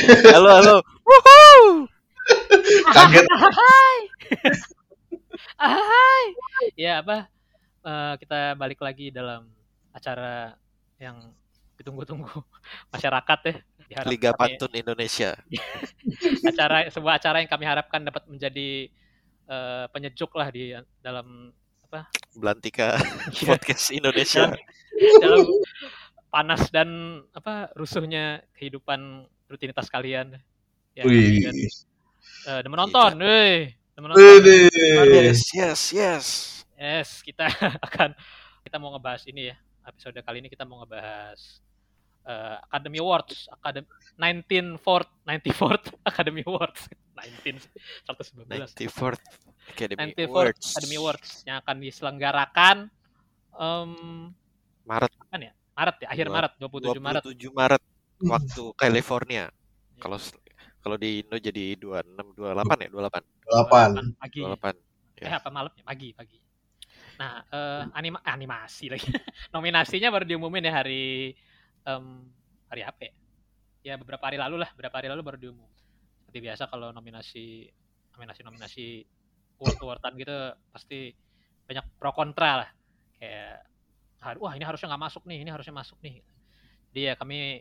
Halo, halo. Woohoo! Kaget. Hai. Hai. Ya apa? eh, kita balik lagi dalam acara yang ditunggu-tunggu masyarakat ya. Diharap Liga kami- Pantun Indonesia. acara sebuah acara yang kami harapkan dapat menjadi eh, penyejuk lah di dalam Belantika Iya. Podcast Indonesia. dalam panas dan apa rusuhnya kehidupan rutinitas kalian. Ya, Wih. dan, eh, dan menonton, weh. Dan menonton. Widih. Yes, yes, yes. Yes, kita akan kita mau ngebahas ini ya. Episode kali ini kita mau ngebahas eh, Academy Awards, Academy 19th 94th Academy Awards. 19 119. 94th Academy 94th Awards. Academy Awards yang akan diselenggarakan em, Maret kapan ya? Maret ya, akhir Dua- Maret, 27 Maret. 27 Maret waktu California. Kalau kalau di Indo jadi 26 28 ya, 28. Delapan. pagi. 28. Eh Ya. apa malamnya? Pagi, pagi. Nah, eh, anima animasi lagi. Nominasinya baru diumumin ya hari em, hari apa ya? Ya beberapa hari lalu lah, beberapa hari lalu baru diumum. Seperti biasa kalau nominasi nominasi-nominasi award-awardan gitu pasti banyak pro kontra lah. Kayak wah ini harusnya nggak masuk nih, ini harusnya masuk nih. Jadi ya kami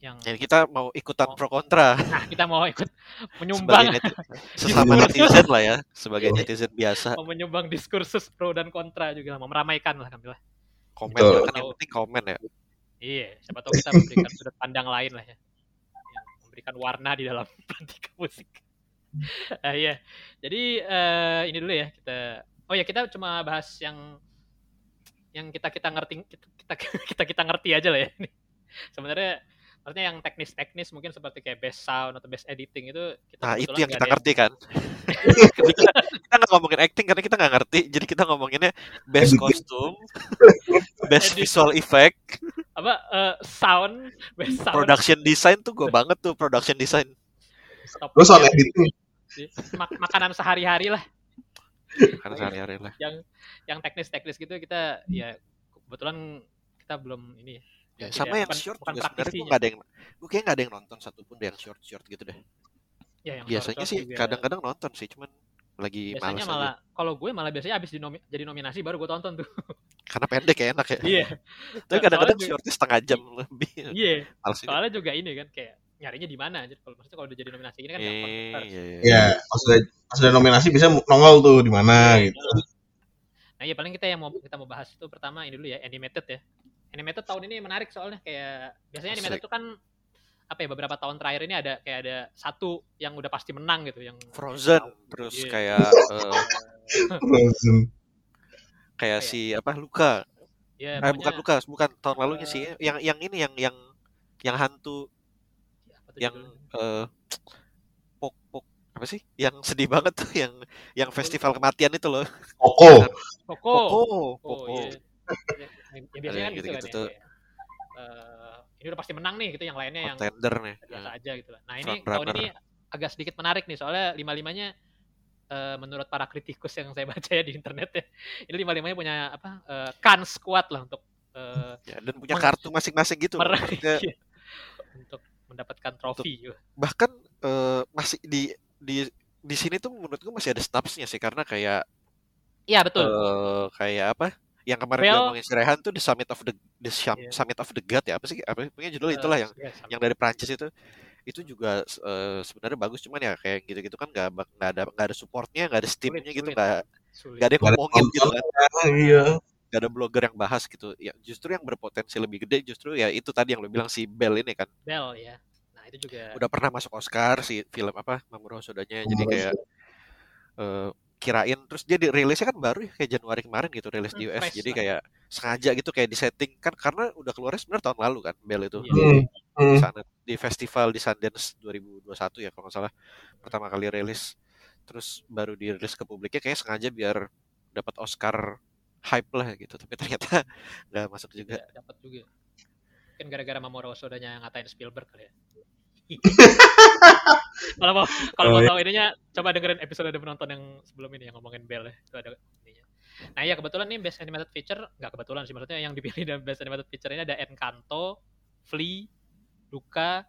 yang Jadi kita mau ikutan Oh. pro kontra nah kita mau ikut sebagai menyumbang neti- sesama netizen lah ya, sebagai netizen biasa. mau menyumbang diskursus pro dan kontra juga mau meramaikan lah kami lah. Komen Betul. kan yang penting komen ya. Iya, siapa tahu kita memberikan sudut pandang lain lah ya. Yang memberikan warna di dalam pelantikan musik. Ah iya. Jadi eh, ini dulu ya kita Oh ya, kita cuma bahas yang yang kita kita ngerti kita kita kita, kita ngerti aja lah ya. Sebenarnya maksudnya yang teknis-teknis mungkin seperti kayak best sound atau best editing itu kita Nah itu yang kita ngerti kan. kita nggak ngomongin acting karena kita nggak ngerti, jadi kita ngomonginnya best kostum, best visual effect, apa eh, sound best sound production design tuh gue banget tuh production design. stop Gue soal motion, editing. mak- makanan sehari-hari lah Karena sehari-hari lah. yang yang teknis-teknis gitu kita ya kebetulan kita belum ini Ya, sama yang bukan- short bukan juga sebenarnya gue nggak ada yang, gue kayak nggak ada yang nonton satupun deh yang short short gitu deh. ya, yang Biasanya short-short sih kadang-kadang nonton sih, cuman lagi biasanya males malah aja. kalau gue malah biasanya abis dinomi- jadi nominasi baru gue tonton tuh Karena pendek ya enak ya. iya Tapi kadang-kadang shortnya setengah jam lebih. iya soalnya juga ini kan kayak nyarinya di mana jadi kalau maksudnya kalau udah jadi nominasi ini kan gampang iya, iya. Ya, pas udah, pas udah nominasi bisa nongol tuh di mana gitu. nah iya paling kita yang mau kita mau bahas itu pertama ini dulu ya animated ya animated tahun ini menarik soalnya kayak biasanya animated Asik. itu kan apa ya beberapa tahun terakhir ini ada kayak ada satu yang udah pasti menang gitu yang Frozen terus Iya. kayak eh, Frozen. kayak Apa ya? si apa Luka ya eh, bukan Luka bukan tahun lalunya sih yang yang ini yang yang yang hantu apa tuh yang eh pok pok apa sih yang sedih banget tuh yang yang festival kematian itu loh Koko. Koko Koko Oh, Koko iya. Ya, ya biasanya kan Ada gitu, gitu-gitu kan tuh. ya. eh, ini udah pasti menang nih gitu yang lainnya yang contender nih biasa aja gitu lah. Nah ini tahun ini agak sedikit menarik nih soalnya lima limanya menurut para kritikus yang saya baca ya di internet ya ini lima limanya punya apa eh, kans kuat lah untuk eh, ya, dan punya kartu masing-masing gitu meraih Maksudnya, untuk mendapatkan trofi. bahkan eh, masih di di di sini tuh menurut gue masih ada snapsnya sih karena kayak Iya betul. eh kayak apa yang kemarin Bel- diomongin si Rehan tuh the summit of the the Iya. summit of the god ya apa sih? Apa punya judul Eh, itulah yang ya, sama. yang dari Prancis itu. Itu juga eh, sebenarnya bagus cuman ya kayak gitu-gitu kan nggak nggak ada nggak ada supportnya nggak ada steamnya gitu nggak nggak ada yang Nggak ada ngomongin gitu kan. iya. nggak ada blogger yang bahas gitu. Ya justru yang berpotensi lebih gede justru ya itu tadi yang lo bilang si Bell ini kan. Bell ya. Nah itu juga udah pernah masuk Oscar si film apa? Mamoru Sodanya. Jadi kayak eh, kirain terus dia rilisnya kan baru ya kayak Januari kemarin gitu rilis di Hmm, US fresh jadi kayak sengaja gitu kayak di setting kan karena udah keluarnya sebenarnya tahun lalu kan Bell itu Iya. Hmm. Hmm. di sana di festival di Sundance 2021 ya kalau nggak salah pertama kali rilis terus baru dirilis ke publiknya kayak sengaja biar dapat Oscar hype lah gitu tapi ternyata nggak masuk juga juga dapat juga. Mungkin gara-gara Mamoru Sodanya ngatain Spielberg kali ya. kalau mau kalau Oh, mau iya. tahu ininya coba dengerin episode ada penonton yang sebelum ini yang ngomongin Bell ya. Itu ada ininya. Nah iya kebetulan nih Best Animated Feature nggak kebetulan sih maksudnya yang dipilih dalam Best Animated Feature ini ada Encanto, Flea, Luca,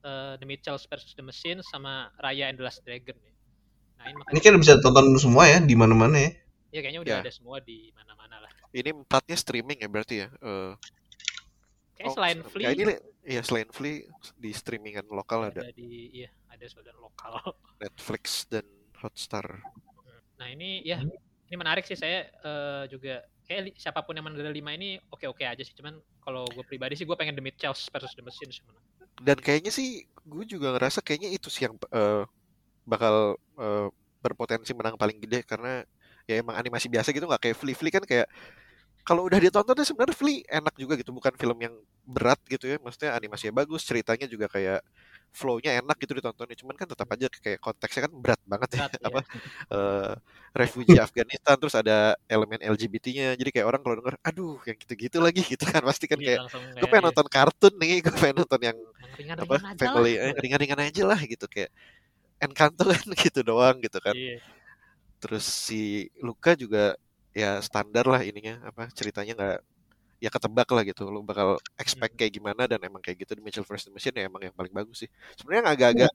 eh, The Mitchells versus The Machines sama Raya and the Last Dragon ya. Nah, ini Ini kan bisa tonton semua ya di mana-mana ya. ya kayaknya udah Ya. ada semua di mana-mana lah. Ini empatnya streaming ya berarti ya. Eh, Kayak oh, selain ya Flea ini ya selain Flea di streamingan lokal ada ada di iya ada saudara lokal. Netflix dan Hotstar. Nah ini ya ini menarik sih saya eh, juga kayak siapa pun yang menang lima ini oke oke aja sih cuman kalau gue pribadi sih gue pengen The Mitchells versus The Machines yang menang. Dan kayaknya sih gue juga ngerasa kayaknya itu sih yang eh, bakal eh, berpotensi menang paling gede karena ya emang animasi biasa gitu nggak kayak Flea. Flea kan kayak kalau udah ditonton ya sebenarnya Flea enak juga gitu bukan film yang berat gitu ya. Maksudnya animasinya bagus ceritanya juga kayak flow-nya enak gitu ditontonnya. Cuman kan tetap aja kayak konteksnya kan berat banget ya Berat, apa ya. eh refugee Afghanistan terus ada elemen LGBT-nya jadi kayak orang kalau denger aduh yang gitu-gitu lagi gitu kan. Pasti kan Iya, kayak gue pengen iya, nonton kartun nih gue pengen nonton yang ringan-ringan apa aja lah. family eh, ringan-ringan aja lah gitu. Kayak Encanto kan gitu doang gitu kan. Iya. terus si Luka juga ya standar lah ininya apa ceritanya nggak ya ketebak lah gitu. Lu bakal expect kayak gimana dan emang kayak gitu di Mitchell vs. Machine ya emang yang paling bagus sih. Sebenarnya yang agak-agak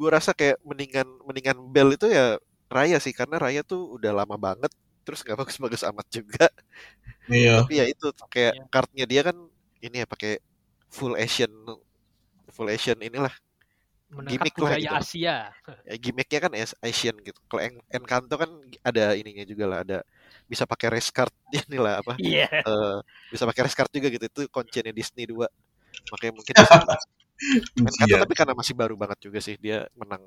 gue rasa kayak mendingan mendingan Bell itu ya Raya sih karena Raya tuh udah lama banget terus nggak bagus-bagus amat juga. Iya. tapi ya itu kayak Iya. kartnya dia kan ini ya pakai full Asian full Asian inilah Menangkap Gimmick lah budaya gitu. Asia. ya, gimmicknya kan As- Asian gitu. Kalau En- Encanto kan ada ininya juga lah, ada bisa pakai race card inilah apa? Iya. eh, bisa pakai race card juga gitu. Itu kuncinya Disney 2. Makanya mungkin. Encanto Iya. tapi karena masih baru banget juga sih dia menang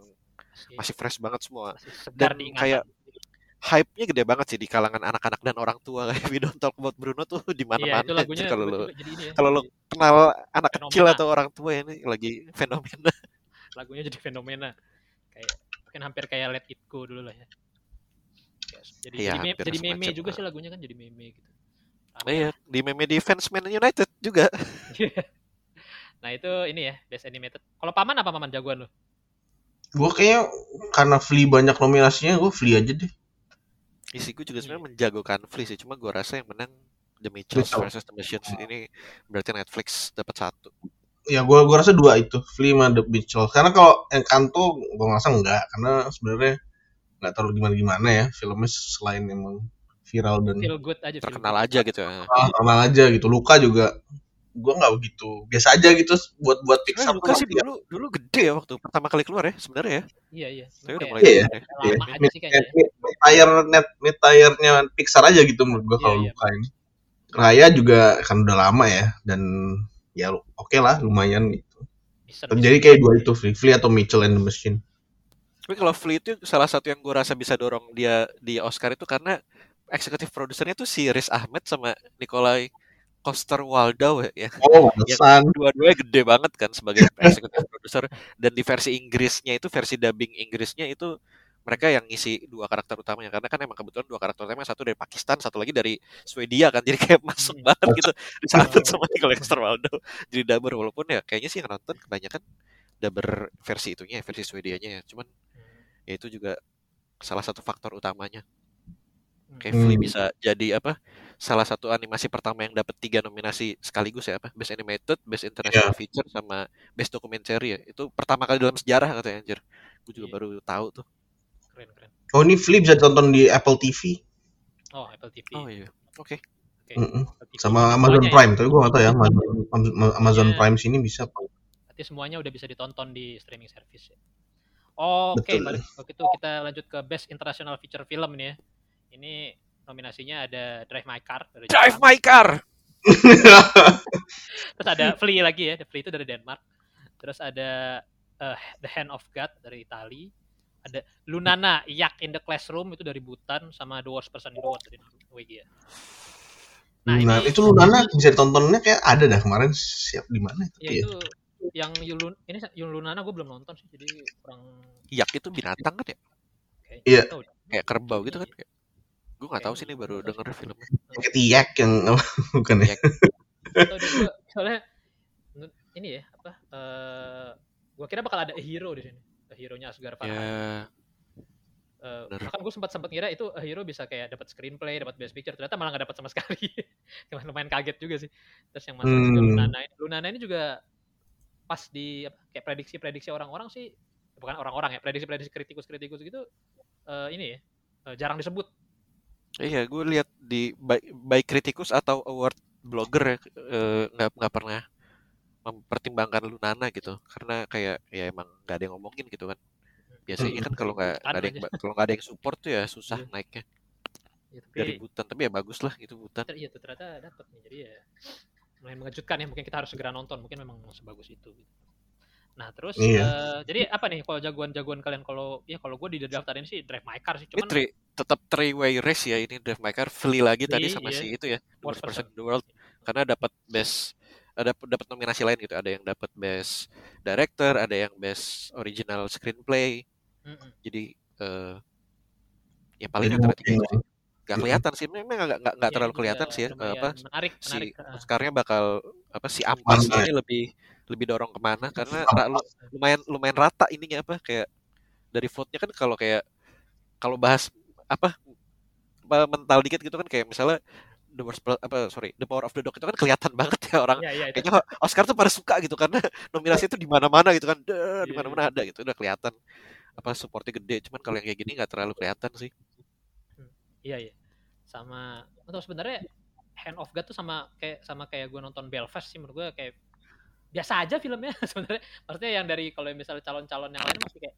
Masih, masih fresh banget semua. dan kayak Hype-nya gede banget sih di kalangan anak-anak dan orang tua kayak We Don't Talk About Bruno tuh di Iya, mana-mana. itu lagunya anjir, kalau lo ya. kalau lo kenal anak kecil Fenomena. atau orang tua ini lagi fenomena. Lagunya jadi fenomena. Kayak mungkin hampir kayak Let It Go dulu lah ya. Jadi Iya, jadi, meme, jadi meme semacam, juga sih lagunya kan jadi meme gitu. Iya, di meme di fans Man United juga. Nah itu ini ya best animated. Kalau paman apa paman jagoan lu? Gue kayaknya karena Flea banyak nominasinya, gue Flea aja deh. Isi gue juga Iya. sebenarnya menjagokan Flea sih, cuma gue rasa yang menang The Mitchells versus The Machines ini berarti Netflix dapat satu. Ya gue gua rasa dua itu, Flea sama The Mitchell. Karena kalau Encanto gue ngerasa enggak, karena sebenarnya nggak terlalu gimana-gimana ya filmnya selain emang viral dan Feel good aja. feel Terkenal good. aja gitu ya. ah, terkenal aja gitu. Luka juga gue nggak begitu biasa aja gitu buat buat Nah, Pixar Luka sih masih ya. dulu dulu gede ya waktu pertama kali keluar ya sebenarnya ya. Iya iya. Tapi udah mulai Iya, ya. mid, tire net mid tire-nya Pixar aja gitu menurut gue Iya, kalau iya. Luka ini. Raya juga kan udah lama ya dan ya oke lah lumayan gitu. Bisa, Jadi kayak dua itu Flea, Flea atau Mitchell and the Machine. Tapi kalau Flea itu salah satu yang gue rasa bisa dorong dia di Oscar itu karena eksekutif produsernya tuh si Riz Ahmed sama Nikolai Coster Waldau ya. Oh, pantesan. Dua-duanya gede banget kan sebagai eksekutif produser dan di versi Inggrisnya itu versi dubbing Inggrisnya itu mereka yang ngisi dua karakter utamanya karena kan emang kebetulan dua karakter utamanya satu dari Pakistan satu lagi dari Swedia kan jadi kayak masuk Hmm. banget gitu. Disambut sama Nikolai Coster Waldau jadi dubber walaupun ya kayaknya sih yang nonton kebanyakan dubber versi itunya ya, versi Swedianya ya cuman ya itu juga salah satu faktor utamanya. Kayak Hmm. bisa jadi apa salah satu animasi pertama yang dapat tiga nominasi sekaligus ya apa best animated best international feature sama best documentary ya. Itu pertama kali dalam sejarah katanya anjir. Gue juga Iya. baru tahu tuh Keren keren. Oh ini Flea bisa ditonton di Apple TV Oh Apple TV. oh iya oke Oke. Apple TV. sama Amazon Semuanya ya. Prime tapi gue gak tau ya Amazon, Amazon Iya. Prime sini bisa apa. Berarti semuanya udah bisa ditonton di streaming service ya. Oke, Betul. balik waktu itu kita lanjut ke Best International Feature Film nih ya. Ini nominasinya ada Drive My Car dari drive Jepang. my car Terus ada Flea lagi ya, The Flea itu dari Denmark. Terus ada eh, The Hand of God dari Itali. Ada Lunana, Yak in the Classroom itu dari Bhutan sama The Worst Person in the World dari Norwegia. Nah, Nah, ini itu Lunana bisa ditontonnya kayak ada dah kemarin siap di mana ya Iya. itu yang Yulun ini Yun Lunana gue belum nonton sih, jadi kurang yak itu binatang kan ya Iya. deh. kayak kerbau gitu kan kayak gue nggak tahu sih ini baru denger filmnya Kayak tiak yang bukan ya. Yak. Soalnya ini ya apa eh gua kira bakal ada hero di sini a hero-nya Asghar Farhadi ya Eh, bener. bahkan gue sempat sempat ngira itu a hero bisa kayak dapat screenplay dapat best picture ternyata malah nggak dapat sama sekali. Kayak lumayan kaget juga sih. Terus yang masuk juga Hmm. Lunana ini Lunana ini juga pas di apa, kayak prediksi-prediksi orang-orang sih bukan orang-orang ya prediksi-prediksi kritikus-kritikus gitu eh, ini ya eh, jarang disebut. Iya, gue lihat di baik, baik kritikus atau award blogger ya, eh, nggak nggak pernah mempertimbangkan Lunana gitu, karena kayak ya emang nggak ada yang ngomongin gitu kan. Biasanya kan kalau nggak nggak ada yang kalau nggak ada yang support tuh ya susah Iya. naiknya Ya, tapi dari Butan. Tapi ya bagus lah gitu Butan. iya tuh ternyata dapat nih jadi ya lumayan mengejutkan ya mungkin kita harus segera nonton mungkin memang sebagus itu gitu. nah terus Iya. eh, jadi apa nih kalau jagoan-jagoan kalian kalau ya kalau gue di daftarin sih Drive My Car sih Ini cuman three, tetap three way race ya ini Drive My Car, Flee lagi tadi sama iya. si itu ya, Worst worst person person. in the world karena dapat best ada dapat nominasi lain gitu. Ada yang dapat best director, ada yang best original screenplay. Mm-mm. Jadi eh ya paling antara tiga mungkin itu sih. Gak kelihatan sih, memang gak, gak, gak Ya, terlalu ini kelihatan sih ya apa menarik si menarik. Oscarnya bakal apa si Ampas ini lebih lebih dorong ke mana karena lumayan lumayan rata ininya apa kayak dari vote-nya kan kalau kayak kalau bahas apa apa, mental dikit gitu kan kayak misalnya the worst apa sorry the power of the dog itu kan kelihatan banget ya orang ya itu kayaknya Oscar tuh pada suka gitu karena nominasi itu di mana-mana gitu kan Deh, di Iya. mana-mana ada gitu udah kelihatan apa supportnya gede cuman kalau yang kayak gini nggak terlalu kelihatan sih Iya iya. Sama atau sebenarnya Hand of God tuh sama kayak sama kayak gue nonton Belfast sih menurut gue kayak biasa aja filmnya sebenarnya. Maksudnya yang dari kalau misalnya calon-calon yang lain masih kayak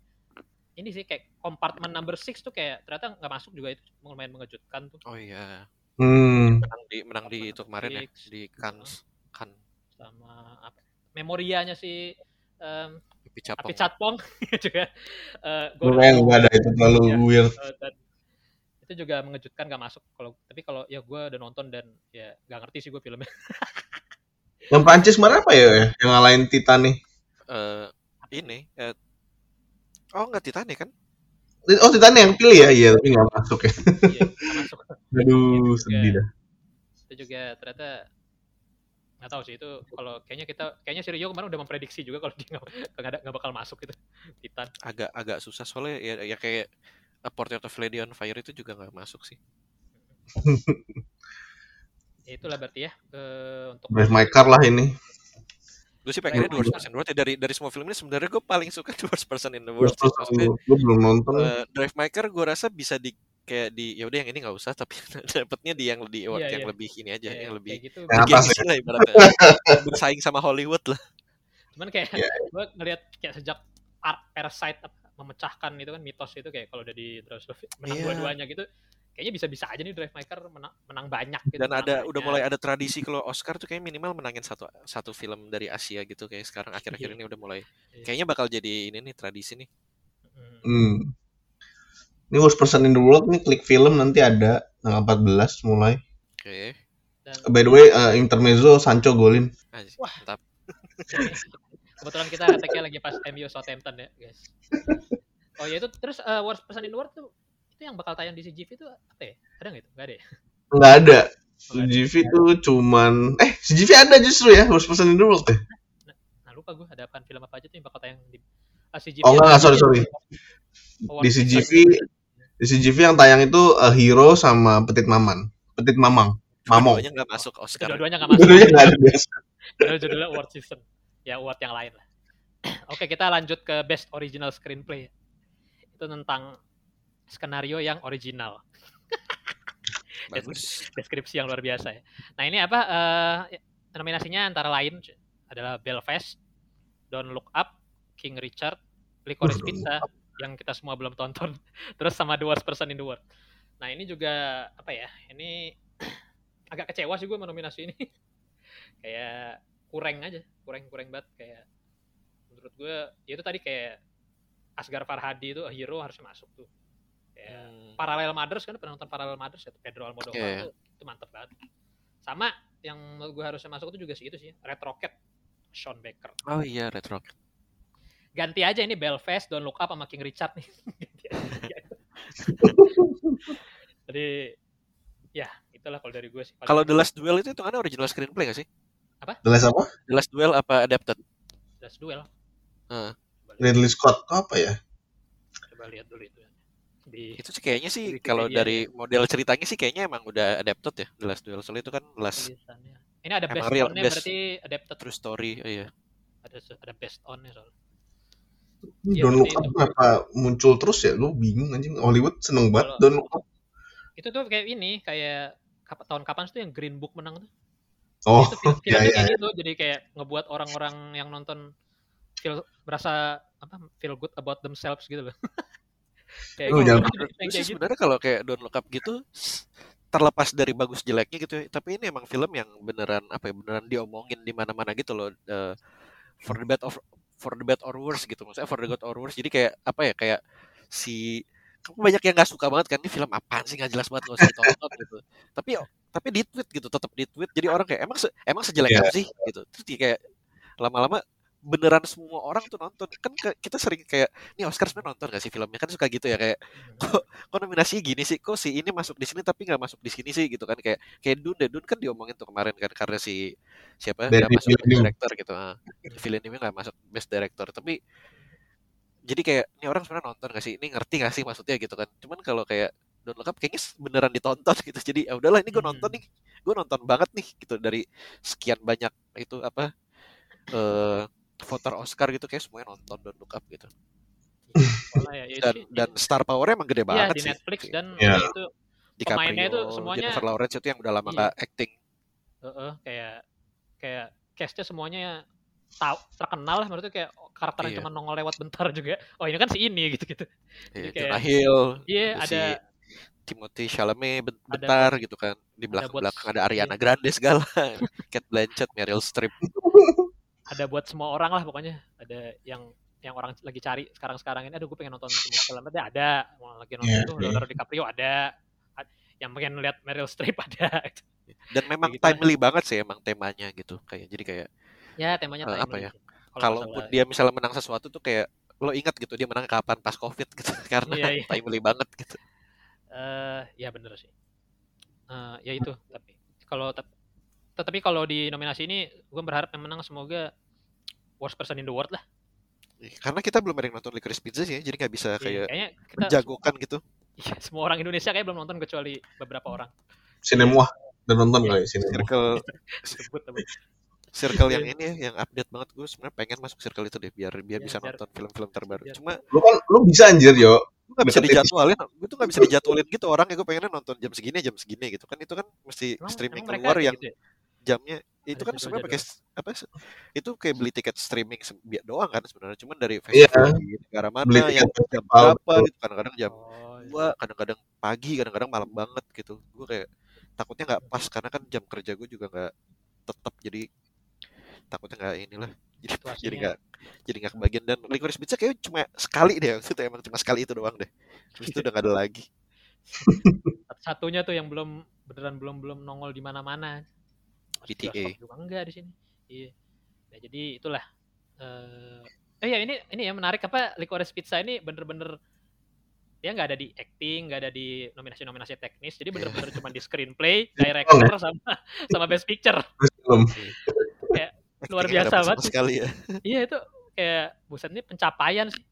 ini sih kayak compartment number six tuh kayak ternyata nggak masuk juga itu lumayan mengejutkan tuh oh iya Hmm. menang di menang di itu kemarin ya di Cannes kan sama apa memorianya si em, Pipi Capong. Api Catpong juga eh Gue ada itu terlalu Iya. weird. Dan itu juga mengejutkan gak masuk kalau tapi kalau ya gue udah nonton dan ya nggak ngerti sih gue filmnya Yang Prancis kemarin apa ya? Yang ngalahin Titan nih. eh ini eh, oh nggak Titanic kan Oh Titan yang pilih ya? Iya tapi nggak masuk ya. iya nggak masuk Aduh Itu sedih dah. itu juga ternyata nggak tahu sih itu kalau kayaknya kita kayaknya si Rio kemarin udah memprediksi juga kalau dia nggak nggak bakal masuk gitu Titan agak agak susah soalnya ya, ya kayak A Portrait of Lady on Fire itu juga nggak masuk sih ya itulah berarti ya eh, untuk Drive My Car lah ini. gue sih pengennya Car. Person in the World ya. dari dari semua film ini sebenarnya gue paling suka Worst Person in the World gue belum nonton. eh, Drive My Car gue rasa bisa di kayak di ya udah yang ini nggak usah tapi dapetnya di yang di award Iya, yang iya. lebih ini aja ya, yang lebih kayak gitu lah ibaratnya bersaing sama Hollywood lah cuman kayak Iya. gue ngelihat kayak sejak Art Parasite memecahkan itu kan mitos itu kayak kalau udah di terus menang Iya. dua-duanya gitu kayaknya bisa-bisa aja nih Drive Car menang, menang banyak gitu dan ada udah banyak. mulai ada tradisi kalau Oscar tuh kayak minimal menangin satu satu film dari Asia gitu kayak sekarang akhir-akhir Iya. ini udah mulai kayaknya bakal jadi ini nih tradisi nih Mm. Hmm. Ini Worst Person in the World nih klik film nanti ada tanggal 14 mulai. oke dan By the way, eh, intermezzo Sancho golin. Wah. mantap kebetulan kita tag lagi pas MU Southampton ya guys oh ya itu terus eh, worst person in the world tuh itu yang bakal tayang di CGV itu apa ya ada nggak itu nggak ada ya Nggak ada. Oh. CGV tuh cuman eh CGV ada justru ya Worst Person in the World ya. nah lupa gue ada apaan film apa aja tuh yang bakal tayang di ah, CGV Oh, enggak, sorry, sorry. Di. CGV di CGV yang tayang itu eh, Hero sama Petit Maman. Petit Mamang. Mamong. Dua-duanya nggak masuk Oscar dua-duanya nggak masuk Dua-duanya nggak ada biasa. Judulnya award season ya award yang lain lah oke kita lanjut ke best original screenplay itu tentang skenario yang original bagus deskripsi yang luar biasa ya nah ini apa eh, nominasinya antara lain adalah Belfast Don't Look Up King Richard Licorice Pizza yang kita semua belum tonton. Terus sama The Worst Person in the World. Nah ini juga apa ya ini agak kecewa sih gue nominasi ini. Kayak kurang aja kurang kurang banget. Kayak menurut gue ya itu tadi kayak Asgar Farhadi itu Hero harusnya masuk tuh. Kayak Hmm. Parallel Mothers kan pernah nonton Parallel Mothers ya? Pedro Almodovar Iya. tuh itu mantep banget. Sama yang menurut gue harusnya masuk itu juga sih itu sih Red Rocket Sean Baker. Oh iya Red Rocket ganti aja ini Belfast Don't Look Up sama King Richard nih. Jadi ya itulah kalau dari gue sih kalau The Last Duel itu hitungannya original screenplay gak sih? Jelas apa? The Last Duel apa adapted? Last Duel. Lihat, Ridley Scott apa ya? coba lihat dulu itu di itu sih kayaknya sih kalau ya. dari model ceritanya sih kayaknya emang udah adapted ya The Last Duel. Soalnya itu kan last. Ini ada best real, best. berarti adapted. true story oh, iya. Ada ada best on-nya soalnya. Iya, Don't Look Up kenapa muncul terus ya? Gue bingung anjing. Hollywood seneng banget Kalau- Don't Look Up. Itu tuh kayak ini, kayak kap- tahun kapan sih tuh yang Green Book menang tuh? Oh, itu film, iya filmnya iya. kayak gitu, jadi kayak ngebuat orang-orang yang nonton feel berasa apa feel good about themselves gitu loh. kayak Lu gitu. jangan- sih gitu. sebenarnya kalau kayak Don't Look Up gitu terlepas dari bagus jeleknya gitu ya, tapi ini emang film yang beneran apa ya beneran diomongin di mana-mana gitu loh eh, for the bad of for the bad or worse gitu maksudnya for the good or worse. Jadi kayak apa ya kayak si kamu banyak yang nggak suka banget kan ini film apaan sih nggak jelas banget nggak usah ditonton gitu. Tapi tapi di tweet gitu tetap di tweet jadi orang kayak emang se, emang sejelek Iya. apa sih? Gitu. Terus kayak lama-lama beneran semua orang tuh nonton. Kan ke- kita sering kayak nih Oscar sebenarnya nonton gak sih filmnya? Kan suka gitu ya kayak kok kok nominasinya gini sih? Kok si ini masuk di sini tapi nggak masuk di sini sih? Gitu kan kayak kayak Dune deh. Dune kan diomongin tuh kemarin kan karena si siapa? Nggak masuk best director gitu. Ah Villeneuve nggak masuk best director. Tapi jadi kayak ini orang sebenarnya nonton gak sih? Ini ngerti gak sih maksudnya? Gitu kan. Cuman kalau kayak Don't Look Up kayaknya beneran ditonton gitu. Jadi ya udahlah ini gue nonton Hmm. nih. Gue nonton banget nih gitu. Dari sekian banyak itu apa eh voter Oscar gitu kayak semuanya nonton Don't Look Up gitu ya, ya itu dan dan star powernya emang gede iya, banget di sih Netflix dan Iya. ya itu DiCaprio, pemainnya itu semuanya- Jennifer Lawrence itu yang udah lama Iya. nggak acting Heeh, kayak kayak cast-nya semuanya tahu terkenal lah menurutnya kayak karakter yang Iya. cuma nongol lewat bentar juga. Oh ini kan si ini gitu-gitu. Iya, kayak- Jonah Hill Iya Ada ada Timothy Chalamet ben- Ada bentar gitu kan di belakang buat- belakang ada Ariana Grande segala Kate Blanchett Meryl Streep ada buat semua orang lah pokoknya. Ada yang yang orang lagi cari sekarang-sekarang ini. Aduh gue pengen nonton Timothy Chalamet ya ada. Mau lagi nonton Iya, tuh iya. Leonardo DiCaprio ada. Ad- Yang pengen lihat Meryl Streep ada. dan memang gitu timely banget sih emang temanya gitu kayak jadi kayak ya temanya Eh, apa ya. Kalau dia misalnya menang sesuatu tuh kayak lo ingat gitu dia menang kapan pas covid gitu karena Iya, iya. timely banget gitu eh ya bener sih. Eh, ya itu tapi kalau tetapi kalau di nominasi ini gue berharap yang menang semoga worst person in the world lah. karena kita belum ada yang nonton Licorice Pizza sih ya, jadi nggak bisa Iya, kayak kayaknya kita menjagokan gitu iya, semua orang Indonesia kayak belum nonton kecuali beberapa orang. Sinemuah dan nonton Iya. kali Sinemuah. circle Sebut tapi circle Iya. yang ini ya, yang update banget gue sebenarnya pengen masuk circle itu deh biar biar Iya, bisa biar- nonton film-film terbaru biar- cuma Lu kan lu bisa anjir yo. gue gak bisa dijadwalin gue tuh gak bisa dijadwalin gitu orang ya gue pengennya nonton jam segini jam segini gitu kan itu kan mesti emang, streaming emang keluar yang gitu ya? Jamnya itu kan sebenarnya pakai apa se- itu kayak beli tiket streaming doang kan sebenarnya cuman dari Iya. festival di negara mana Beli yang jam berapa gitu kadang-kadang jam Oh, iya. dua kadang-kadang pagi kadang-kadang malam banget gitu gue kayak takutnya nggak pas karena kan jam kerja gue juga nggak tetap jadi takutnya nggak inilah jadi jadi Situasinya. nggak jadi nggak kebagian dan licorice pizza kayak cuma sekali deh waktu itu emang cuma sekali itu doang deh terus itu udah nggak ada lagi Satunya tuh yang belum beneran belum belum nongol di mana-mana. Bioskop juga enggak di sini. Iya. Nah, jadi itulah eh eh ya ini ini ya menarik apa Licorice Pizza ini bener-bener dia nggak ada di acting, nggak ada di nominasi-nominasi teknis, jadi bener-bener cuma di screenplay, director sama sama best picture. Film. Luar biasa banget. sekali ya Iya itu kayak buset ini pencapaian sih.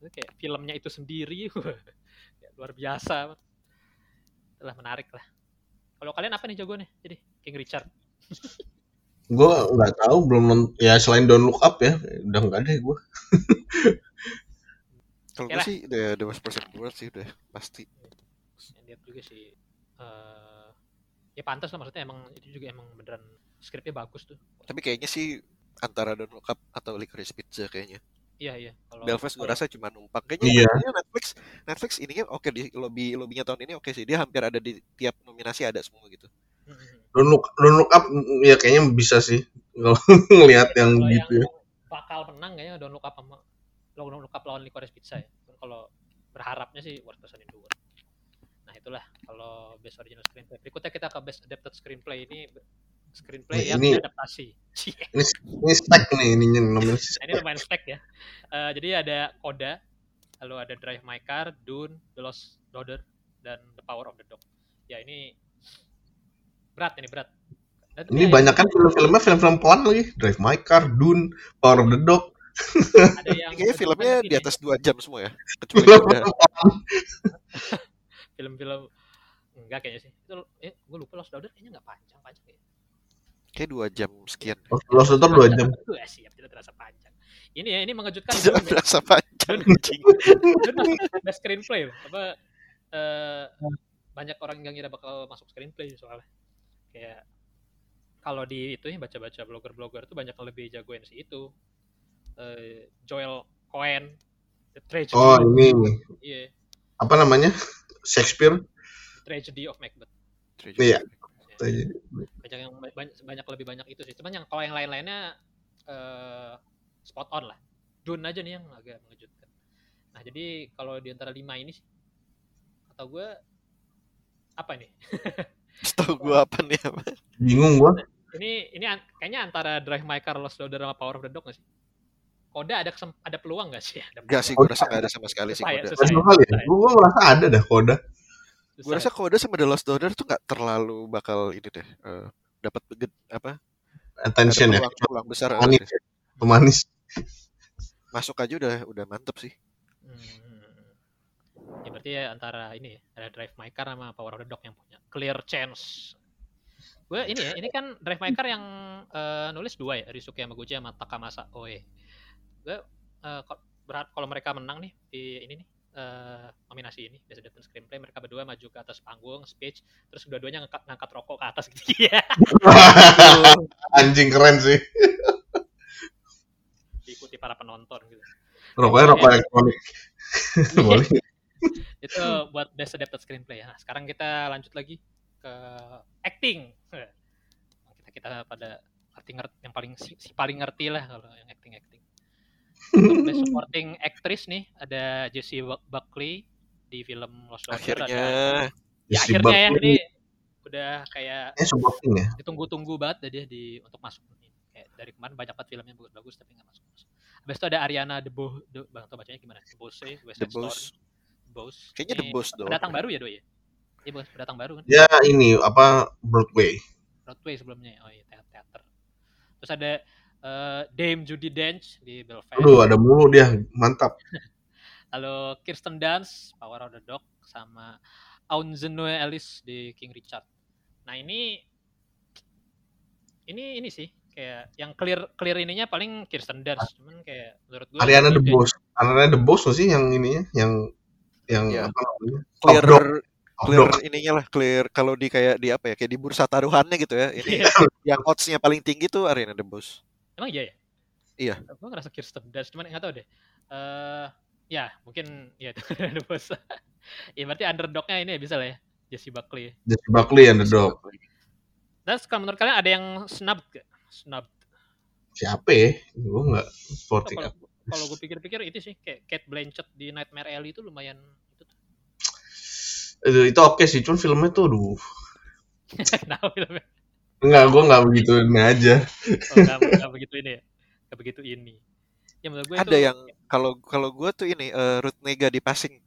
Itu kayak filmnya itu sendiri kayak luar biasa. Itulah menarik lah. Kalau kalian apa nih jagoannya? Jadi King Richard. Gue nggak tahu belum nont- ya selain Don't Look Up ya udah nggak ada gue. kalau gue sih the, the worst person world sih udah pasti Yang lihat juga sih eh ya pantas lah maksudnya emang itu juga emang beneran skripnya bagus tuh. tapi kayaknya sih antara Don't Look Up atau Licorice Pizza kayaknya Iya iya. Kalau Belfast gue rasa cuma numpang kayaknya Iya. Netflix Netflix ininya oke di lobby lobbynya tahun ini oke sih dia hampir ada di tiap nominasi ada semua gitu. Don't Look Don't Look Up ya kayaknya bisa sih kalau ngelihat yang Kalau gitu ya. yang bakal menang kayaknya Don't Look Up sama Don't Look Up lawan Licorice Pizza ya. Kalau berharapnya sih Worst Person in the World. Nah itulah kalau Best Original Screenplay. Berikutnya kita ke Best Adapted Screenplay ini screenplay Nih, yang ini- adaptasi. Cie. Ini ini stack nih ininya nominasi. Nah, ini lumayan spek ya. Eh, jadi ada Coda, lalu ada Drive My Car, Dune, The Lost Daughter, dan The Power of the Dog. Ya ini berat ini berat. Dan Ini ya, banyak kan film-filmnya film-film pelan lagi. Drive My Car, Dune, Power of the Dog. ada yang kayaknya filmnya di atas dua jam semua ya kecuali film-film enggak kayaknya sih. Itu eh gue lupa Lost Daughter kayaknya enggak panjang-panjang ya. kayak dua jam sekian Lost Daughter dua jam. Ya, siap tidak terasa panjang. ini ya ini mengejutkan Tidak Dune ya. berasa panjang best screenplay apa eh, banyak orang yang ngira bakal masuk screenplay soalnya kayak kalau di itu ya baca-baca blogger-blogger tuh banyak yang lebih jagoin si itu. Eh, Joel Cohen. The Tragedy Oh ini. Iya. Apa namanya? Shakespeare. The Tragedy of Macbeth. Iya. banyak yang banyak, banyak lebih banyak itu sih. Cuman yang kalau yang lain-lainnya eh spot on lah. Dune aja nih yang agak mengejutkan. Nah jadi kalau di antara lima ini sih atau gue apa nih Setahu gua apa nih apa? Bingung gua. ini ini an- kayaknya antara Drive My Car Lost Daughter sama Power of the Dog gak sih Koda ada kesem- ada peluang gak sih ada Enggak sih, gua rasa nggak ada sama sekali sih ya, Koda. susah. Dua kali ya. Gua, gua merasa ada dah koda. Gua rasa Koda sama The Lost Daughter tuh nggak terlalu bakal ini deh. eh, dapat beged- apa? Attention ada ya. peluang, peluang besar. eh, Manis. ya. Pemanis. Masuk aja udah udah mantep sih. Hmm. Ya berarti ya antara ini ya, ada Drive My Car sama Power of the Dog yang punya clear chance. Gue ini ya, ini kan Drive My Car yang eh, nulis dua ya, Risuke Yamaguchi sama Takamasa Oe. Gue ko- berat kalau mereka menang nih di ini nih eh, nominasi ini Best Adapted Screenplay mereka berdua maju ke atas panggung speech terus dua-duanya ngangkat, ngangkat rokok ke atas gitu ya Anjing keren sih. diikuti para penonton gitu Rokoknya rokok elektronik. Boleh. Itu buat best adapted screenplay ya. Nah, sekarang kita lanjut lagi ke acting. Kita kita pada ngerti ngerti yang paling si, si paling ngerti lah kalau yang acting acting. Untuk best supporting actress nih ada Jessie Buck- Buckley di film Lost Daughter. Akhirnya Ada, ya, akhirnya ya Buckley. ini udah kayak Eh supporting ya. ditunggu-tunggu banget dia di untuk masuk ini. Kayak dari kemarin banyak banget film yang bagus, bagus tapi nggak masuk. Habis itu ada Ariana DeBose, De, bang tau bacanya gimana? DeBose, West Side Story. Boss. Boss. Kayaknya The Ini Boss dong. Pendatang baru ya doi ya? Iya bukan pendatang baru kan? Ya ini apa Broadway. Broadway sebelumnya. Oh iya teater. teater. Terus ada eh, Dame Judy Dench di Belfast. Aduh ada mulu dia. Mantap. Lalu Kirsten Dunst, Power of the Dog, sama Aunzenue Ellis di King Richard. Nah ini ini ini sih kayak yang clear clear ininya paling Kirsten Dunst, cuman kayak menurut gue Ariana The Boss. Ariana The Boss sih yang ininya yang yang Iya. apa namanya? Clear. Top clear dog. ininya lah, clear kalau di kayak di apa ya, kayak di bursa taruhannya gitu ya. Ini Iya. yang odds-nya paling tinggi tuh Arena The Boss. Emang iya ya? Iya. Gue ngerasa Kirsten Dunst, cuman nggak tahu deh. Eh ya mungkin ya itu The Boss. ya berarti underdognya ini ya bisa lah ya, Jessie Buckley. Jesse Buckley yang The Dog. Terus kalau menurut kalian ada yang snubbed gak? Snubbed. Siapa ya? Gue nggak supporting. Kalau kalau gue pikir-pikir itu sih kayak Kate Blanchett di Nightmare Alley itu lumayan itu tuh. Itu, itu oke sih, cuman filmnya tuh aduh. Kenapa filmnya? Enggak, gue nggak begitu ini aja. Oh, nggak, nggak begitu ini ya. Nggak begitu ini. Ya menurut gue Ada itu, yang kalau kalau gua tuh ini eh, Ruth Nega di passing.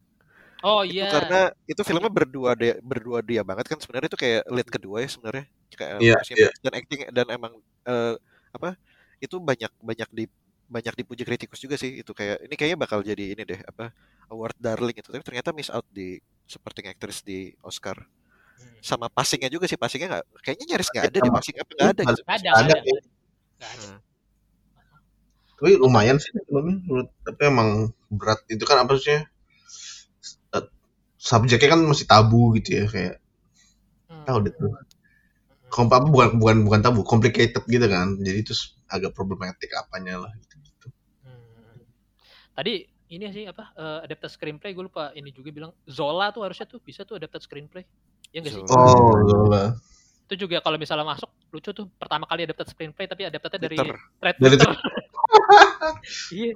Oh iya. karena itu filmnya berdua dia berdua dia banget kan sebenarnya itu kayak lead kedua ya sebenarnya kayak Iya, maksudnya iya. dan acting dan emang eh, apa itu banyak banyak di banyak dipuji kritikus juga sih itu kayak ini kayaknya bakal jadi ini deh apa award darling itu tapi ternyata miss out di supporting actress di Oscar Hmm. sama passingnya juga sih passingnya nggak kayaknya nyaris nggak ada Sama- passing apa nggak ada gitu ada, Ada, ada. Hmm. Tapi lumayan sih filmnya. menurut- Tapi emang berat itu kan apa sih? eh, Subjeknya kan masih tabu gitu ya kayak Hmm. tahu deh tuh. Kom apa bukan bukan bukan tabu, complicated gitu kan. Jadi itu agak problematik apanya lah gitu. Tadi ini sih apa eh, adapted screenplay gue lupa. Ini juga bilang Zola tuh harusnya tuh bisa tuh adapted screenplay. Ya enggak sih. Oh, Zola. itu juga kalau misalnya masuk lucu tuh. Pertama kali adapted screenplay tapi adaptednya dari thread Dari iya.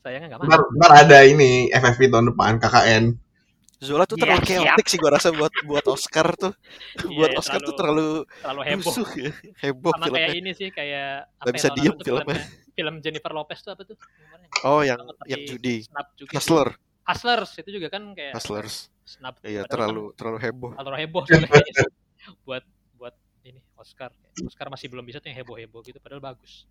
Sayangnya nggak masuk. ntar ada ini FFP tahun depan KKN. Zola tuh terlalu siap. chaotic sih gua rasa buat buat Oscar tuh. Iya, buat Oscar tuh terlalu- terlalu terlalu heboh. rusuh ya heboh sama kayak filmnya. ini sih kayak Nggak bisa yang tahun diem tuh filmnya. Film Jennifer Lopez tuh apa tuh? Kemarin oh yang yang judi. Snap juga. Hustler Hustlers itu juga kan kayak Hustlers. Snap iya padahal terlalu terlalu heboh. kan terlalu heboh buat buat ini Oscar. Oscar masih belum bisa tuh yang heboh heboh gitu padahal bagus.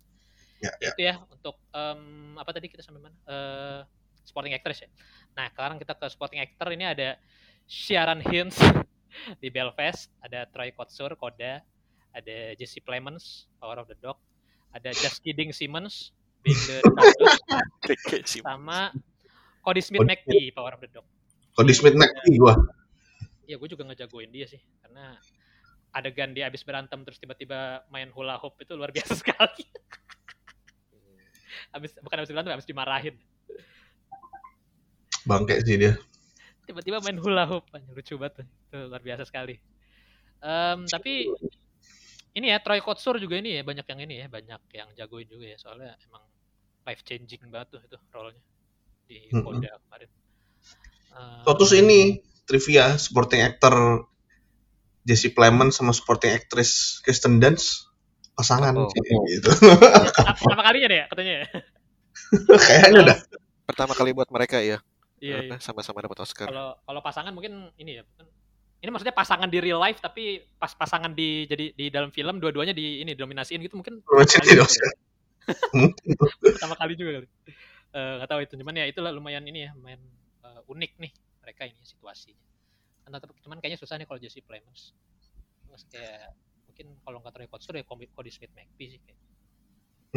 Ya, Ya, itu ya untuk em, apa tadi kita sampai mana? Eh, supporting actress ya. Nah sekarang kita ke supporting actor. Ini ada Sharon Hinds di Belfast ada Troy Kotsur Koda ada Jesse Plemons Power of the Dog ada Just Kidding Simmons Being the. Simmons. sama Cody Smith McPhee Power of the Dog. Cody Smith McPhee gua. Iya, gue juga ngejagoin dia sih karena adegan dia habis berantem terus tiba-tiba main hula hoop itu luar biasa sekali. habis bukan habis berantem, habis dimarahin. Bangke sih dia. Tiba-tiba main hula hoop, lucu banget. tuh. Itu luar biasa sekali. Em, tapi ini ya Troy Kotsur juga ini ya banyak yang ini ya banyak yang jagoin juga ya soalnya emang life changing banget tuh itu role-nya di. Koda kemarin. Em, Oh, terus ini trivia supporting actor Jesse Plemons sama supporting actress Kristen Dunst pasangan Oh. gitu. pertama kalinya deh ya, katanya ya. Kayaknya dah. Pertama kali buat mereka ya. Iya, iya. karena sama-sama dapat Oscar. Kalau kalau pasangan mungkin ini ya. Ini maksudnya pasangan di real life tapi pas pasangan di jadi di dalam film dua-duanya di ini dominasiin gitu mungkin. Mungkin. pertama kali juga kali. Eh nggak tahu itu cuman ya itulah lumayan ini ya lumayan eh, unik nih mereka ini situasinya. Kan tetap cuman kayaknya susah nih kalau Jesse Plemons. Terus kayak mungkin kalau nggak Troy Kotsur ya Cody Smith McPhee sih kayak.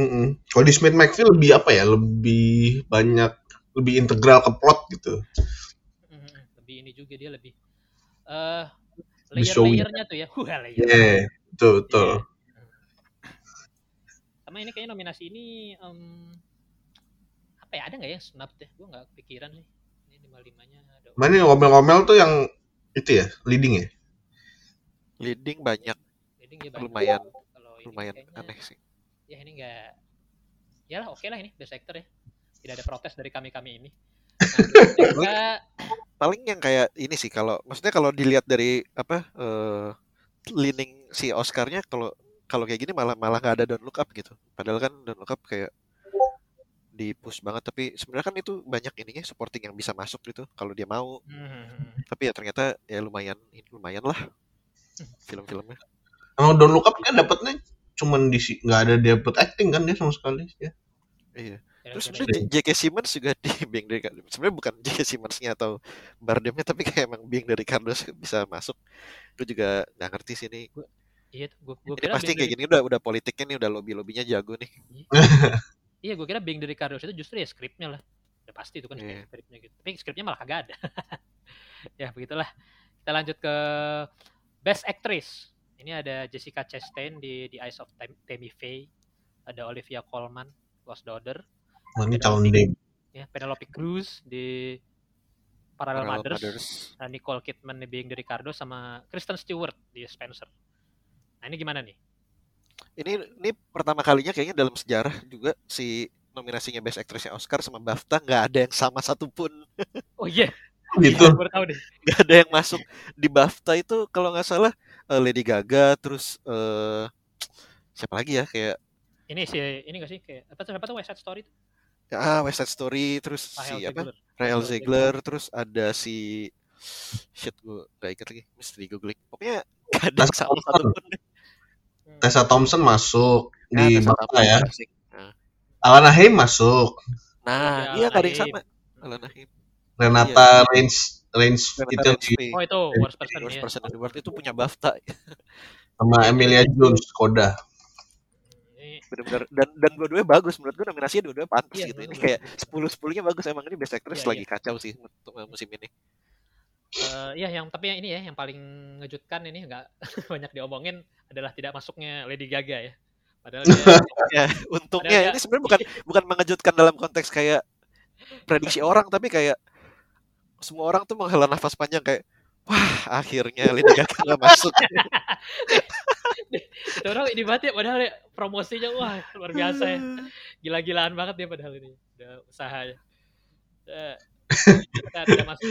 Mm-mm. Cody Smith McPhee lebih apa ya? Lebih banyak lebih integral ke plot gitu. Mhm, lebih ini juga dia lebih eh showy. layer-layernya tuh ya. Wah, layer. Iya, betul betul. Sama ini kayaknya nominasi ini em, apa ya ada nggak ya snap deh? Gue nggak kepikiran nih. Ini lima limanya ada. Mana yang ngomel-ngomel tuh yang itu ya, leading ya? Leading banyak, Jadi nggak banyak. lumayan Kalau ini lumayan kayaknya, aneh sih. Ya ini nggak. Ya lah oke lah ini best actor ya. Tidak ada protes dari kami kami ini. Nah, Paling yang kayak ini sih kalau maksudnya kalau dilihat dari apa eh leaning si Oscarnya kalau kalau kayak gini malah malah nggak ada Don't Look Up gitu. Padahal kan Don't Look Up kayak di push banget tapi sebenarnya kan itu banyak ininya supporting yang bisa masuk gitu kalau dia mau hmm, tapi ya ternyata ya lumayan lumayan lah film-filmnya Emang Don't Look Up kan dapatnya cuman di nggak ada dapet acting kan dia sama sekali ya. iya ya, terus sebenarnya J.K. Simmons juga di Being dari sebenarnya bukan J.K. Simmonsnya atau Bardemnya tapi kayak emang Being dari Carlos bisa masuk itu juga nggak ngerti sih ini Iya, gue gue kira pasti kayak dari- gini udah udah politiknya nih udah lobby lobbynya jago nih Iya, gue kira Being dari Carlos itu justru ya skripnya lah. Udah pasti itu kan Iya. skripnya gitu. Tapi skripnya malah kagak ada. ya, begitulah. Kita lanjut ke Best Actress. Ini ada Jessica Chastain di The Eyes of Tam- Tammy Faye. Ada Olivia Colman, Lost Daughter. Wah, ini calon debut. Ya, Penelope Cruz di Parallel, Parallel Mothers. Mothers. Nah, Nicole Kidman di Being the Ricardo sama Kristen Stewart di Spencer. Nah, ini gimana nih? ini ini pertama kalinya kayaknya dalam sejarah juga si nominasinya Best Actressnya Oscar sama BAFTA nggak ada yang sama satupun Oh iya, Gitu. iya, baru tahu deh. nggak ada yang masuk di BAFTA itu kalau nggak salah eh, Lady Gaga terus eh siapa lagi ya kayak Ini sih, ini gak sih kayak apa tuh apa tuh West Side Story tuh? Ah West Side Story terus Rahel si apa. Rael Rahel Ziegler terus ada si shit gue gak inget lagi mesti googling pokoknya nggak ada Tessa satupun deh. Hmm. Tessa Thompson masuk Nah, di Thompson ya. Nah, Alana Haim masuk. nah Iya, iya nggak ada yang Alana sama Alana Haim Renata Reigns Reigns Renata itu Reigns di. Oh itu worst person Worst ya. Person in the World itu punya BAFTA sama Emilia Jones Koda. Ini bener-bener. Dan dan dua-duanya bagus. Menurut gue nominasinya dua-duanya pantas Iya, gitu. Ini bener, kayak sepuluh sepuluhnya bagus. Emang ini best actress Iya, lagi kacau sih untuk musim ini. Eh, ya yang tapi yang ini ya yang paling mengejutkan ini nggak banyak diomongin adalah tidak masuknya Lady Gaga ya. Padahal dia ya untungnya Padahal ini sebenarnya bukan bukan mengejutkan dalam konteks kayak prediksi orang tapi kayak semua orang tuh menghela nafas panjang kayak wah akhirnya Lady Gaga nggak masuk itu orang ini banget ya padahal ya, promosinya wah luar biasa ya. Gila-gilaan banget dia padahal ini. Udah usahanya. Kita tidak masuk.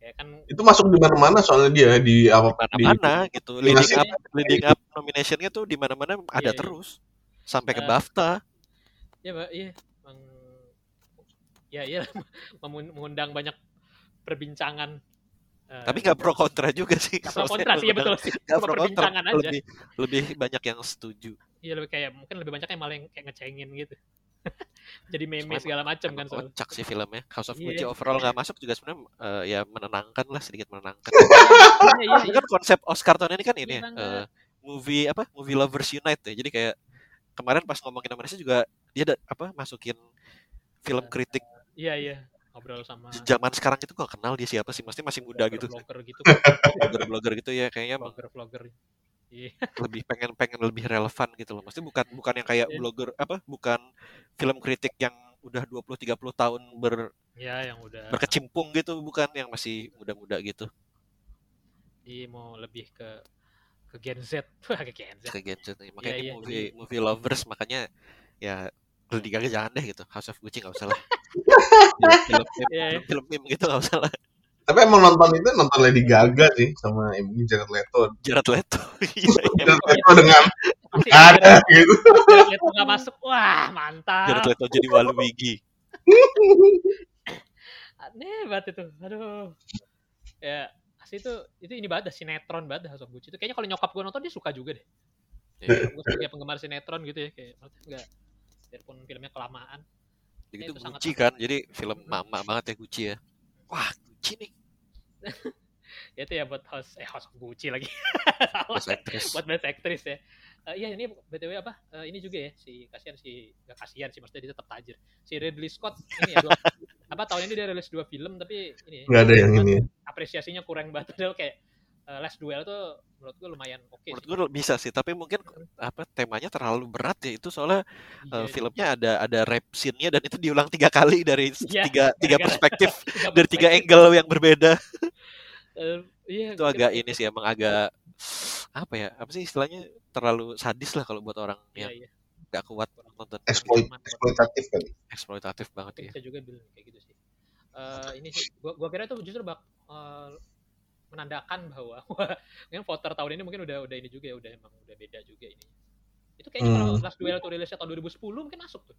Ya kan Itu masuk di mana-mana soalnya dia di apa di mana-mana gitu leading up leading up nominationnya tuh di mana-mana ada Iya, iya. terus sampai ke Eh, BAFTA ya Mbak, iya emang ya iya mengundang banyak perbincangan. Eh, tapi nggak pro kontra juga sih nggak pro kontra sih ya betul sih. Cuma pro kontra aja. lebih lebih banyak yang setuju Iya lebih kayak mungkin lebih banyak yang malah yang kayak ngecengin gitu. Jadi meme Cuman segala macam kan soalnya. kocak sih filmnya House of Iya. Gucci overall nggak masuk juga sebenarnya eh, ya menenangkan lah sedikit menenangkan Iya, iya, Ini iya. kan konsep Oscar tahun ini kan ini Iya, ya, eh, movie apa movie lovers unite ya jadi kayak kemarin pas ngomongin nominasi juga dia ada apa masukin film kritik Iya iya ngobrol sama zaman sekarang itu gak kenal dia siapa sih mesti masih muda gitu blogger gitu blogger-blogger gitu ya kayaknya blogger vlogger iya. lebih pengen pengen lebih relevan gitu loh. Mesti bukan bukan yang kayak Iya. blogger apa bukan film kritik yang udah 20 30 tahun ber, ya yang udah berkecimpung gitu bukan yang masih muda-muda gitu. Di mau lebih ke ke Gen Z. Ke Gen Z. Ke gadget nih. makanya Iya, ini iya, movie movie lovers makanya ya Lady Gaga jangan deh gitu. House of Gucci nggak usah lah film film Iya, iya. film film gitu nggak usah lah Tapi emang nonton itu nonton Lady Gaga sih sama ini Jared Leto. Jared Leto. Iya iya. Jared Leto dengan ada gitu. Jared Leto nggak masuk. Wah mantap. Jared Leto jadi Waluigi aneh banget itu. Aduh. Ya asli itu itu ini banget dah, sinetron banget dah House of Gucci. Itu kayaknya kalau nyokap gue nonton dia suka juga deh. Iya. gue sebagai penggemar sinetron gitu ya kayak enggak biarpun filmnya kelamaan Jadi itu itu Gucci kan jadi film mama banget ya Gucci ya. Wah Gucci nih. Ya itu ya buat House eh of Gucci lagi. Salah. Best actress. Buat best actress ya. Eh, iya ini btw apa? Eh, ini juga ya si kasihan si gak kasihan sih maksudnya dia tetap tajir. Si Ridley Scott ini ya dua, apa tahun ini dia rilis dua film tapi ini Nggak ada yang ini. apresiasinya kurang banget padahal kayak eh, Last Duel tuh menurut gue lumayan oke menurut sih. gue bisa sih tapi mungkin apa temanya terlalu berat ya itu soalnya Iya, eh, filmnya ada ada rap scene-nya dan itu diulang tiga kali dari Iya, tiga tiga gara-gara- perspektif tiga dari tiga perspektif. angle yang berbeda. Eh, iya itu agak ini sih emang agak apa ya apa sih istilahnya terlalu sadis lah kalau buat orang iya yang iya. nggak kuat nonton Exploit, eksploitatif kali. eksploitatif banget ya bisa juga bilang kayak gitu sih. Eh, ini sih gua, gua kira itu justru bak eh, menandakan bahwa yang voter tahun ini mungkin udah udah ini juga ya udah emang udah beda juga ini itu kayaknya kalau Hmm. Last Duel tuh rilisnya tahun 2010 mungkin masuk tuh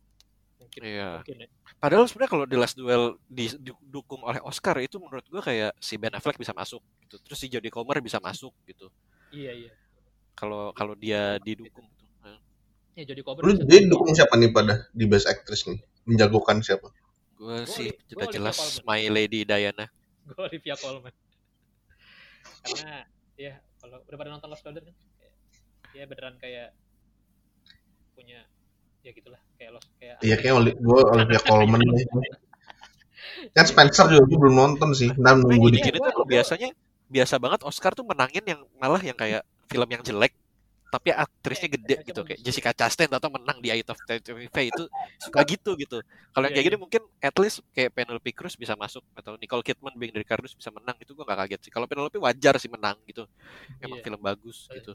mungkin Iya. mungkin ya. padahal sebenarnya kalau The Last Duel di- didukung oleh Oscar itu menurut gua kayak si Ben Affleck bisa masuk gitu terus si Jodie Comer bisa masuk gitu iya iya kalau kalau dia didukung tuh. Nah, ya jadi cover Lu dia dukung siapa nih pada di Best Actress nih? Menjagokan siapa? gue Gua sih Oli- udah gua jelas My Lady Diana gue Olivia Colman karena ya kalau udah pada nonton Lost Daughter kan kayak, ya beneran kayak punya ya gitulah kayak Lost kayak Iya kayak Oli- gua Olivia Colman nih. Kan Spencer juga gua belum nonton sih. Tapi nunggu dikit. gini tuh biasanya biasa banget Oscar tuh menangin yang malah yang kayak film yang jelek tapi aktrisnya gede gitu kayak Jessica Chastain atau menang di Eye of Faye itu suka gitu gitu. Kalau yang Iya, kayak gini iya. mungkin at least kayak Penelope Cruz bisa masuk atau Nicole Kidman being dari Cardus bisa menang itu gua gak kaget sih. Kalau Penelope wajar sih menang gitu. Emang Iya. film bagus Eh, gitu.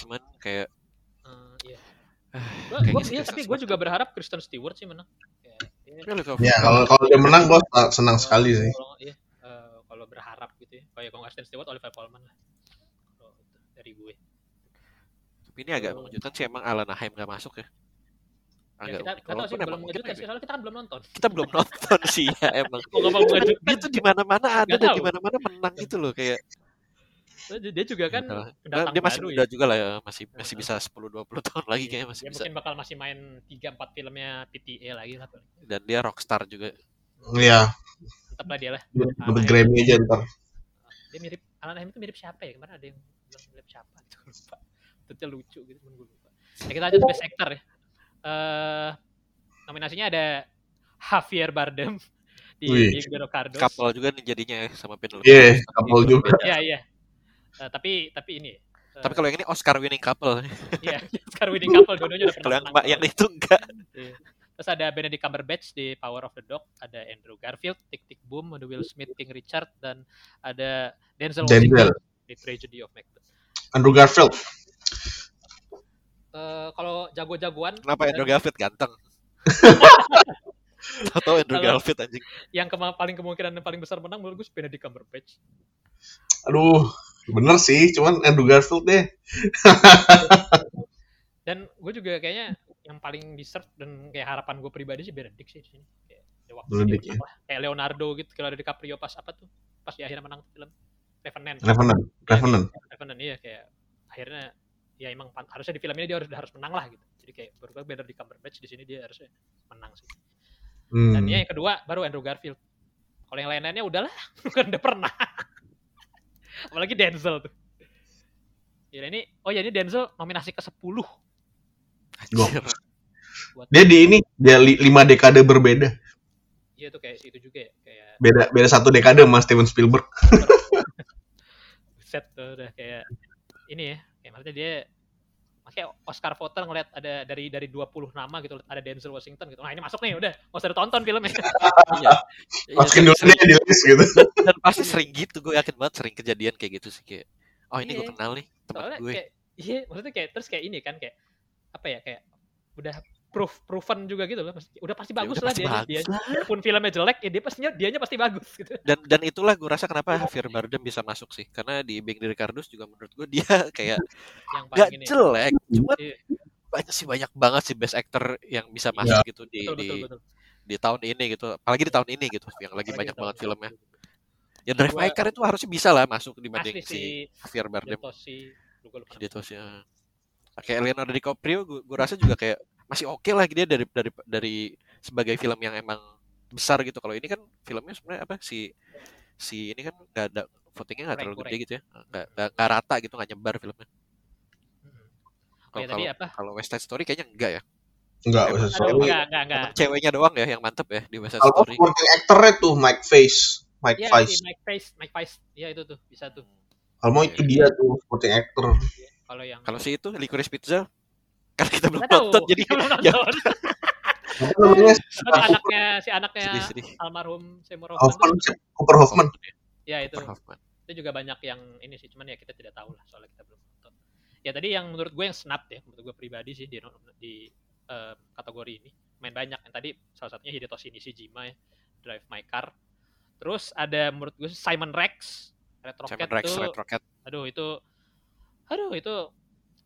Cuman kayak Eh, iya. ah, Gua, kayaknya gua, sih iya, tapi gue juga berharap Kristen Stewart sih menang. Kayak, ya, Ya kalau kalau dia menang gua senang sekali sih. Kalau, iya, eh, kalau berharap gitu ya. Kayak kalau Kristen Stewart, Olivia Colman lah. Dari gue. Tapi ini agak mengejutkan sih emang Alana Haim gak masuk ya. Ya, Agak kita tahu sih Walaupun belum emang mengejutkan kita, sih, soalnya kita kan belum nonton. kita belum nonton sih ya emang. Tuh di mana-mana ada Nggak dan di mana-mana menang gitu loh kayak Dia juga kan pendatang dia masih baru muda ya. juga lah ya, masih masih bisa 10 20 tahun lagi Iya, kayaknya masih dia bisa. mungkin bakal masih main 3-4 filmnya PTA lagi lah. Dan dia rockstar juga. Iya. Tetap lah dia lah. Ah, Dapat ya. Grammy aja ntar. Dia mirip, Alan Haim itu mirip siapa ya? Kemarin ada yang bilang mirip siapa? Itu lupa. Itu lucu gitu, cuman gue lupa. Ya kita lanjut Best Actor ya. Eh nominasinya ada Javier Bardem di Hero Cardos. Couple juga nih jadinya ya sama Penelope. Iya, Cruz, tapi couple juga. Iya, iya. Eh, tapi tapi ini eh, Tapi kalau yang ini Oscar winning couple. iya, Oscar winning couple dua-duanya udah kalau pernah yang menang. yang itu enggak. Iya. Terus ada Benedict Cumberbatch di Power of the Dog, ada Andrew Garfield, Tick Tick Boom, ada Will Smith, King Richard, dan ada Denzel Denzel. Washington di Tragedy of Macbeth. Andrew Garfield. Eh, kalau jago-jagoan Kenapa Andrew Garfield ganteng? Tahu Andrew Garfield anjing. yang kema- paling kemungkinan yang paling besar menang menurut gue Benedict Cumberbatch. Aduh, bener sih. Cuman Andrew Garfield deh. Dan gue juga kayaknya yang paling deserve dan kayak harapan gue pribadi sih Benedict sih di sini. Kayak, ya waktu Benedict, lah. Kayak Leonardo gitu, kalau ada DiCaprio pas apa tuh? Pas di akhirnya menang film Revenant. Revenant. Revenant. Revenant iya kayak akhirnya ya emang harusnya di film ini dia harus harus menang lah gitu. Jadi kayak berubah better di Cumberbatch di sini dia harusnya menang sih. Dan Hmm. ya yang kedua baru Andrew Garfield. Kalau yang lain-lainnya udahlah, kan udah pernah. Apalagi Denzel tuh. Ya ini oh ya ini Denzel nominasi ke-10. Gua- Anjir. buat Dia di ini dia li- lima dekade berbeda. iya tuh kayak situ juga ya kayak Beda beda satu dekade sama Steven Spielberg. set tuh udah kayak ini ya maksudnya dia makanya Oscar voter ngeliat ada dari dari 20 nama gitu ada Denzel Washington gitu nah ini masuk nih udah nggak usah ditonton filmnya Iya. Masukin dan dulu deh di list gitu. dan pasti sering gitu gue yakin banget sering kejadian kayak gitu sih kayak oh ini gue Iya. kenal nih teman soalnya gue kayak iya maksudnya kayak terus kayak ini kan kayak apa ya kayak udah proof proven juga gitu loh. Udah pasti Ya bagus udah lah pasti dia. bagus dia lah. walaupun filmnya jelek ya dia pastinya dianya pasti bagus gitu. Dan dan itulah gue rasa kenapa Javier Bardem bisa masuk sih. Karena di Bang di Ricardos juga menurut gue dia kayak yang gak paling ini. jelek cuma Iya. banyak sih banyak banget sih best actor yang bisa masuk gitu di betul di betul betul. di tahun ini gitu. Apalagi di tahun ini gitu yang lagi Apalagi banyak banget filmnya. Ya Drive My Car itu harusnya bisa lah masuk dibanding asli si si Javier Bardem. Detosi lupa sih ya. kayak Leonardo DiCaprio gue, gue rasa juga kayak masih oke lah dia dari dari dari sebagai film yang emang besar gitu kalau ini kan filmnya sebenarnya apa si si ini kan nggak ada votingnya nggak Kurang, terlalu gede gitu ya nggak rata gitu nggak nyebar filmnya. Oh kalau ya tadi kalau apa? kalau West Side Story kayaknya enggak ya Enggak, West Side Story. enggak, enggak, enggak. Emang ceweknya doang ya yang mantep ya di West Side Kalau Story supporting actornya tuh Mike Face, Mike Iya, Vice. si Mike Face, Mike Face. Iya itu tuh, bisa tuh. Kalau mau itu dia tuh supporting actor. Kalau yang kalau si itu Licorice Pizza karena kita belum Nggak tahu, nonton jadi kita belum ya nonton. Terus anaknya si anaknya sedih-sedih almarhum Seymour Hoffman. Hoffman, Cooper Hoffman. Ya itu. Cooper Hoffman. Itu juga banyak yang ini sih, cuman ya kita tidak tahu lah soalnya kita belum nonton. Ya tadi yang menurut gue yang snap ya, menurut gue pribadi sih di di eh, kategori ini main banyak. Yang tadi salah satunya Hidetoshi Nishijima ya, Drive My Car. Terus ada menurut gue Simon Rex, Red Rocket Simon Rex Red Rocket aduh itu aduh itu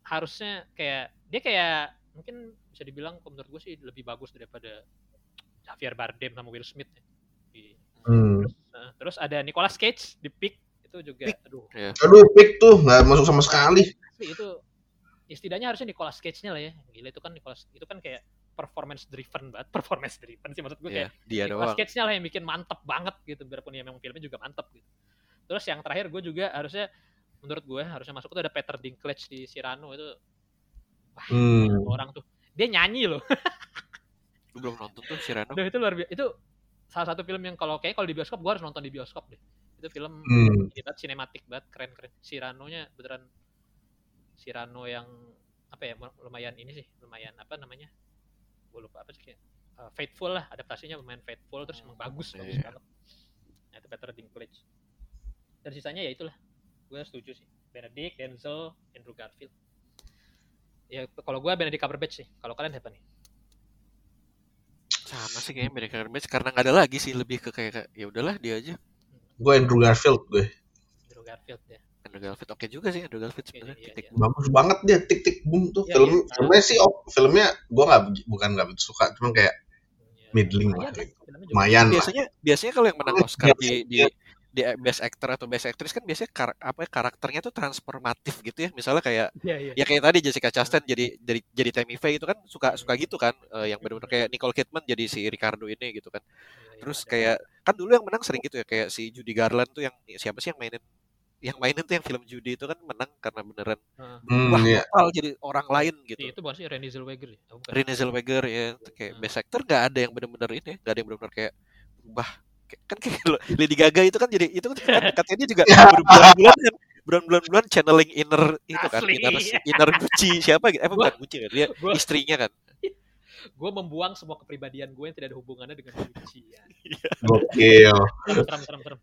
harusnya kayak dia kayak mungkin bisa dibilang kalau menurut gue sih lebih bagus daripada Javier Bardem sama Will Smith ya. Di- Hmm. terus, nah, terus ada Nicolas Cage di Peak itu juga Peak. aduh. Aduh, pick tuh nggak masuk sama sekali. asli itu ya setidaknya harusnya Nicolas Cage-nya lah ya. Gila itu kan Nicolas itu kan kayak performance driven banget. Performance driven sih maksud gue ya kayak dia Nicolas Cage-nya lah yang bikin mantep banget gitu. Biarpun ya memang filmnya juga mantep gitu. Terus yang terakhir gue juga harusnya menurut gue harusnya masuk tuh ada Peter Dinklage di Cyrano. Itu wah Hmm. orang tuh. Dia nyanyi loh. Gue belum nonton tuh Cyrano Aduh, itu luar biasa itu salah satu film yang kalau kayak kalau di bioskop gue harus nonton di bioskop deh. Itu film Hmm. ini banget sinematik banget keren keren. Cyrano nya beneran Cyrano yang apa ya lumayan ini sih lumayan apa namanya gue lupa apa sih kayak uh, faithful lah adaptasinya lumayan faithful terus emang bagus bagus Iya. banget. Nah itu Peter Dinklage. Dan sisanya ya itulah gue setuju sih. Benedict Denzel Andrew Garfield ya kalau gue Benedict Cumberbatch sih kalau kalian siapa nih sama sih kayaknya Benedict Cumberbatch karena nggak ada lagi sih lebih ke kayak ya udahlah dia aja Gue Andrew Garfield gue. Andrew Garfield ya Andrew Garfield oke juga sih Andrew Garfield Iya, sebenarnya iya, titik iya. Bagus banget dia tik tik boom tuh Iya, film iya. filmnya sih oh, filmnya gue nggak bukan nggak suka cuman kayak Ya, Middling lumayan lah, kan, gitu. juga lumayan lah biasanya biasanya kalau yang menang Oscar iya, di di iya. Di best actor atau best actress kan biasanya kar- apa ya, karakternya tuh transformatif gitu ya misalnya kayak Iya, iya. ya kayak tadi Jessica Chastain jadi jadi jadi Tammy Faye itu kan suka suka gitu kan eh, yang benar-benar kayak Nicole Kidman jadi si Ricardo ini gitu kan Iya, iya, terus kayak kan dulu yang menang sering gitu ya kayak si Judy Garland tuh yang siapa sih yang mainin yang mainin tuh yang film Judy itu kan menang karena beneran Heeh. hmm, wah iya. total jadi orang lain gitu itu bukan sih Renée Zellweger ya? Oh. Renée Zellweger ya kayak Hmm. best actor nggak ada yang bener-bener ini nggak ada yang bener-bener kayak berubah kan kayak lo- Lady Gaga itu kan jadi itu kan katanya dia juga berbulan-bulan kan berbulan-bulan channeling inner itu kan Asli. inner inner Gucci siapa gitu eh Gua- bukan Gucci kan dia gua- istrinya kan Gue membuang semua kepribadian gue yang tidak ada hubungannya dengan Gucci. Ya. gokil serem, serem.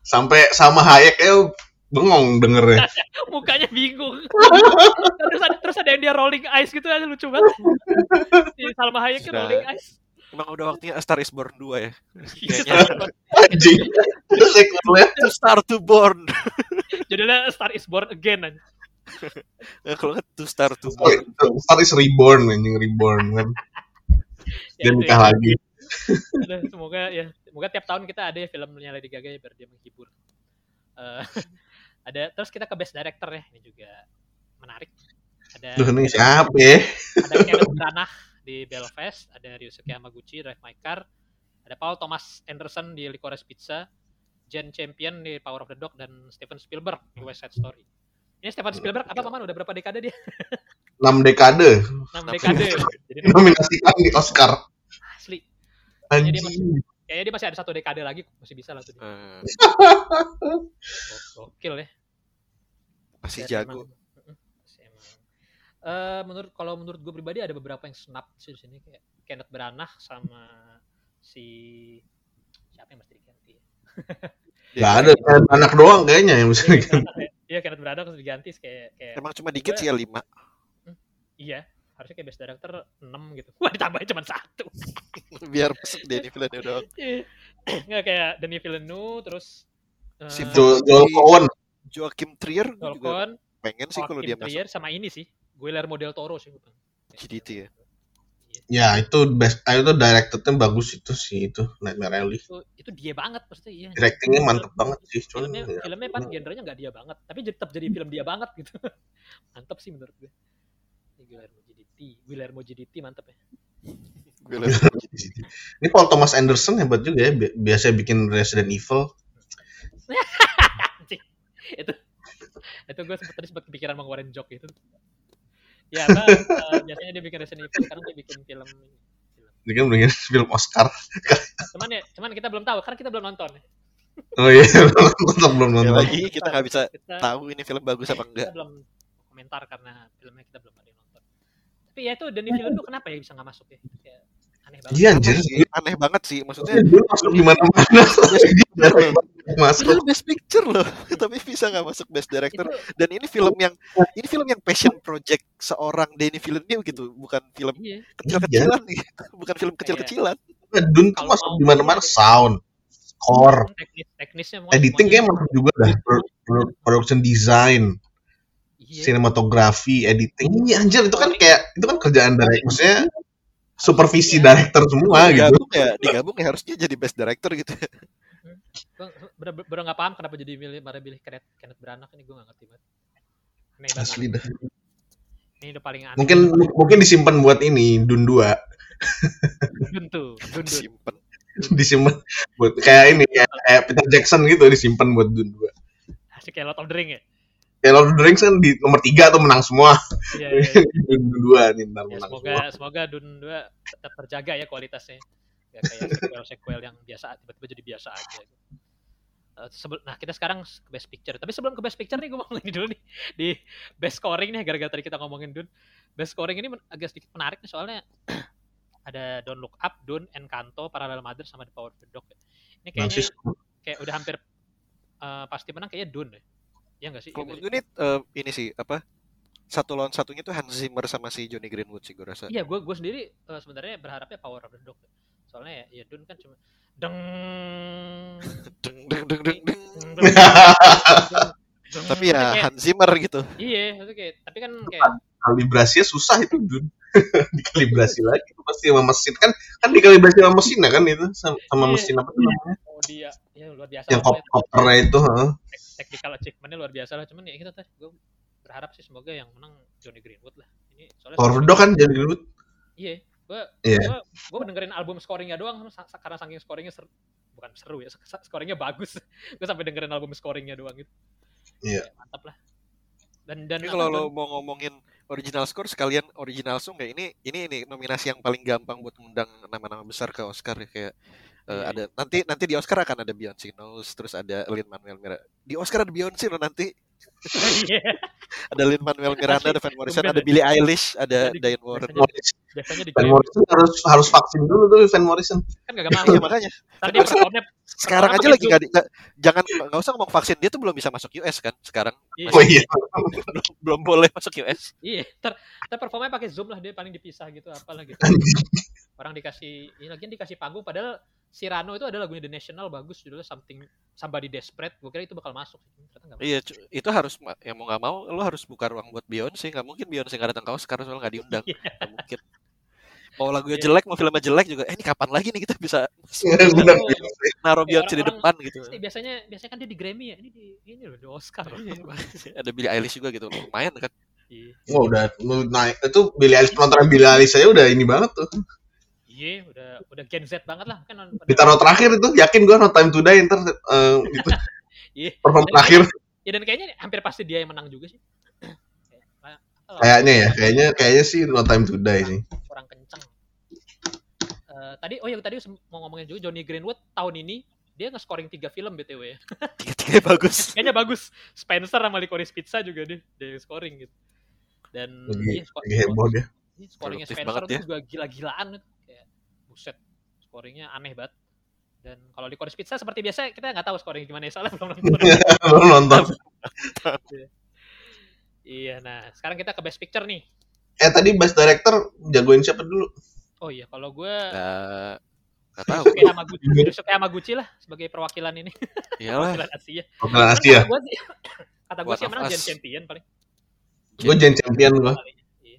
sampai sama Hayek ya bengong dengernya Mukanya bingung. terus, ada, terus ada yang dia rolling eyes gitu aja lucu banget. Si Salma Hayek kan rolling eyes. Emang udah waktunya A Star Is Born 2 ya? Iya, kayaknya anjing. To Star to Born. Judulnya Star is Born Again aja. Eh, kalau nggak To Star to Born. Star is reborn anjing reborn kan. Ya, dia itu nikah ya. lagi. Udah, semoga ya semoga tiap tahun kita ada ya filmnya Lady Gaga ya biar dia menghibur. Eh, ada terus kita ke best director ya ini juga menarik. Ada Duh ini siapa ya? Ada Kenneth Branagh di Belfast, ada Ryusuke Hamaguchi Drive My Car, ada Paul Thomas Anderson di Licorice Pizza, Jen Champion di Power of the Dog dan Steven Spielberg di West Side Story. Ini Steven Spielberg apa paman udah berapa dekade dia? 6 dekade 6 dekade. Jadi nominasikan di Oscar. asli. Kayaknya dia masih kayaknya dia masih ada satu dekade lagi masih bisa lah tuh. dia. Eh, Gokil ya. masih jago. emang. Eh, menurut kalau menurut gue pribadi ada beberapa yang snap sih di sini kayak Kenneth Branagh sama si siapa yang mesti diganti ya? Gak ada kayak anak doang kayaknya yang bisa Iya, diganti. Branagh ya. Iya Kenneth Branagh harus diganti kayak kayak Emang cuma dikit sih ya lima. iya harusnya kayak best director 6 gitu. Wah ditambahin cuma satu. Biar masuk Danny Villeneuve doang. Nggak kayak Denis Villeneuve terus eh, Si Joel, Cohen. Joachim Trier Joel juga Cohen, pengen sih kalau dia masuk Trier sama ini sih Guillermo del Toro sih bukan. GDT ya. Ya itu best, ah, itu directornya bagus itu sih itu Nightmare Alley. Itu itu dia banget maksudnya iya. Directingnya mantep banget sih, cuman filmnya ya, filmnya pan genrenya nggak dia banget tapi tetap jadi film dia banget gitu mantap sih menurut gue Ini Guillermo GDT Guillermo GDT mantap ya Gue GDT. Ini Paul Thomas Anderson hebat juga ya, bi- biasa bikin Resident Evil. Itu itu gue sempet tadi sempat kepikiran mau ngeluarin joke itu ya apa eh, biasanya dia bikin Resident Evil sekarang dia bikin film ini kan bikin film Oscar. cuman ya cuman kita belum tahu karena kita belum nonton Oh iya, tetap belum Sekali nonton. lagi kita nggak bisa kita tahu ini film bagus apa enggak. kita belum komentar karena filmnya kita belum ada yang nonton tapi ya itu Denis Villeneuve kenapa ya bisa nggak masuk ya kayak aneh banget Iya Aneh anjir. sih, aneh banget sih. Maksudnya Dia masuk di mana-mana. Dia masuk. Padahal best picture loh, tapi bisa nggak masuk best director. itu Dan ini film yang ini film yang passion project seorang Denis Villeneuve gitu, bukan film iya kecil-kecilan gitu, bukan film kecil-kecilan. Dun tuh masuk di mana-mana sound, score, teknis teknisnya editing kayak masuk juga dah. Pro- pro- Production design, iya sinematografi, editing. Iya anjir itu kan kayak itu kan kerjaan dari maksudnya supervisi director semua gitu. digabung ya, digabung ya harusnya jadi best director gitu. Gue bener nggak paham kenapa jadi milih pada pilih Kenneth, Kenneth Branagh ini gue nggak ngerti banget. Aneh banget. Asli dah. Ini udah paling aneh. Mungkin mungkin disimpan buat ini Dun 2 Dun tuh, Dun Dun. Simpen. disimpan buat kayak ini kayak, kayak Peter Jackson gitu disimpan buat Dun 2. Asik kayak Lord of the Ring ya. Ya Lord of the Rings kan di nomor 3 tuh menang semua. Iya, iya, iya. Dun 2 nih ntar Ya, menang semoga semua. semoga Dun 2 tetap terjaga ya kualitasnya. Gak kayak sequel-sequel yang biasa tiba-tiba jadi biasa aja. Eh, nah kita sekarang ke best picture. Tapi sebelum ke best picture nih gue mau ini dulu nih di best scoring nih gara-gara tadi kita ngomongin Dun. Best scoring ini agak sedikit menarik nih soalnya ada Don't Look Up, Dune, Encanto, Parallel Mothers sama The Power of the Dog. Ini kayaknya kayak udah hampir eh, pasti menang kayaknya Dune deh. Ya enggak sih? Kalau Iya nggak menurut gue ini eh, ini sih apa? Satu lawan satunya tuh Hans Zimmer sama si Johnny Greenwood sih gue rasa. Iya, gue gue sendiri eh, sebenarnya berharapnya Power of the Dog. Soalnya ya, ya Dune kan cuma deng Deng deng deng deng deng. Tapi ya kayak- Hans Zimmer gitu. iya, itu kayak tapi kan kayak kalibrasinya susah itu Dun. dikalibrasi lagi itu pasti sama mesin kan kan dikalibrasi sama mesin ya kan itu sama, sama Iya. mesin apa tuh namanya oh dia ya luar biasa yang kop kopernya itu heeh. Technical achievementnya luar biasa lah. Cuman ya kita teh gue berharap sih semoga yang menang Johnny Greenwood lah. Ini soalnya Dog kan jadi dulu iya. Gue Iya. gue gue dengerin album scoringnya doang. Karena saking scoringnya seru bukan seru ya scoringnya bagus. Gue sampai dengerin album scoringnya doang gitu. Iya. Kayak mantap lah. Dan dan kalau lo mau ngomongin original score sekalian original song kayak ini ini ini nominasi yang paling gampang buat ngundang nama-nama besar ke Oscar ya, kayak eh, Iya. ada nanti nanti di Oscar akan ada Beyonce Knowles terus ada Lin Manuel Miranda di Oscar ada Beyonce loh nanti Iya. ada Lin Manuel Miranda ada Van Morrison ada. Billie Eilish ada Tadi- Diane Warren biasanya- Van Morrison harus harus vaksin dulu tuh Van Morrison kan gak mau iya makanya performnya sekarang aja lagi nggak jangan nggak usah ngomong vaksin dia tuh belum bisa masuk US kan sekarang Iya. oh iya belum, belum boleh masuk US Iya, ter, ter performanya pakai zoom lah dia paling dipisah gitu apalah gitu. Orang dikasih ini lagi dikasih panggung padahal Cyrano itu ada lagunya The National bagus judulnya Something Somebody Desperate. Gue kira itu bakal masuk. Ternyata masuk. Iya, itu harus ma- ya mau nggak mau lo harus buka ruang buat Beyonce. Nggak mungkin Beyonce nggak datang ke Oscar soalnya nggak diundang. Iya. Nggak mungkin. Mau lagunya Iya. jelek, mau filmnya jelek juga. Eh ini kapan lagi nih kita bisa benar naruh Iya, Beyonce di depan gitu. Biasanya biasanya kan dia di Grammy ya. Ini di ini loh di Oscar. Ada Billie Eilish juga gitu, lumayan kan. Iya, Wah udah mau naik itu Billie Eilish penonton Billie Eilish saya udah ini banget tuh Iya, udah udah Gen Z banget lah kan. ditaruh terakhir itu yakin gua no time to die ntar eh, itu Iya. perform terakhir Ya dan kayaknya hampir pasti dia yang menang juga sih. Oh, Kayaknya ya, kayaknya kayaknya sih No Time to Die sih. kurang kenceng. Eh, tadi oh ya tadi mau ngomongin juga Johnny Greenwood tahun ini dia nge-scoring 3 film BTW. Tiga-tiga bagus. Kayaknya bagus. Spencer sama Licorice Pizza juga dia dia yang scoring gitu. Dan Lagi, lagi heboh dia. scoringnya Spencer banget itu ya. juga gila-gilaan gitu. Kayak buset. Scoringnya aneh banget. Dan kalau Licorice Pizza seperti biasa kita nggak tahu scoring gimana ya soalnya belum nonton. Belum nonton. iya, nah sekarang kita ke Best Picture nih. Eh tadi Best Director jagoin siapa dulu? Oh iya, kalau gue Nah, nggak tahu. Yusuke Hamaguchi, Yusuke Hamaguchi lah sebagai perwakilan ini, Iyalah. perwakilan Asia. Cuman Asia. Kata gue sih, kata gue sih menang. Gen Champion paling. Gue Gen Champion gue. Iya.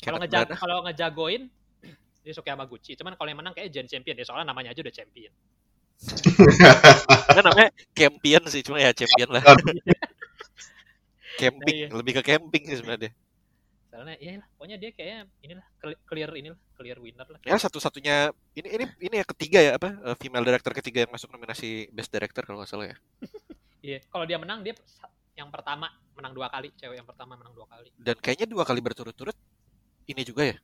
Kalau Kenneth ngejag Branagh. kalau ngejagoin Yusuke Hamaguchi, cuman kalau yang menang kayak Gen Champion ya soalnya namanya aja udah champion. Kan namanya champion sih, cuma ya champion lah. camping, Nah, iya. lebih ke camping sih sebenarnya. Soalnya ya lah, pokoknya dia kayaknya inilah cle- clear inilah, clear winner lah. Ya satu-satunya ini ini ini yang ketiga ya apa eh, female director ketiga yang masuk nominasi best director kalau nggak salah ya. Iya, kalau dia menang dia yang pertama menang dua kali, cewek yang pertama menang dua kali. Dan kayaknya dua kali berturut-turut ini juga ya.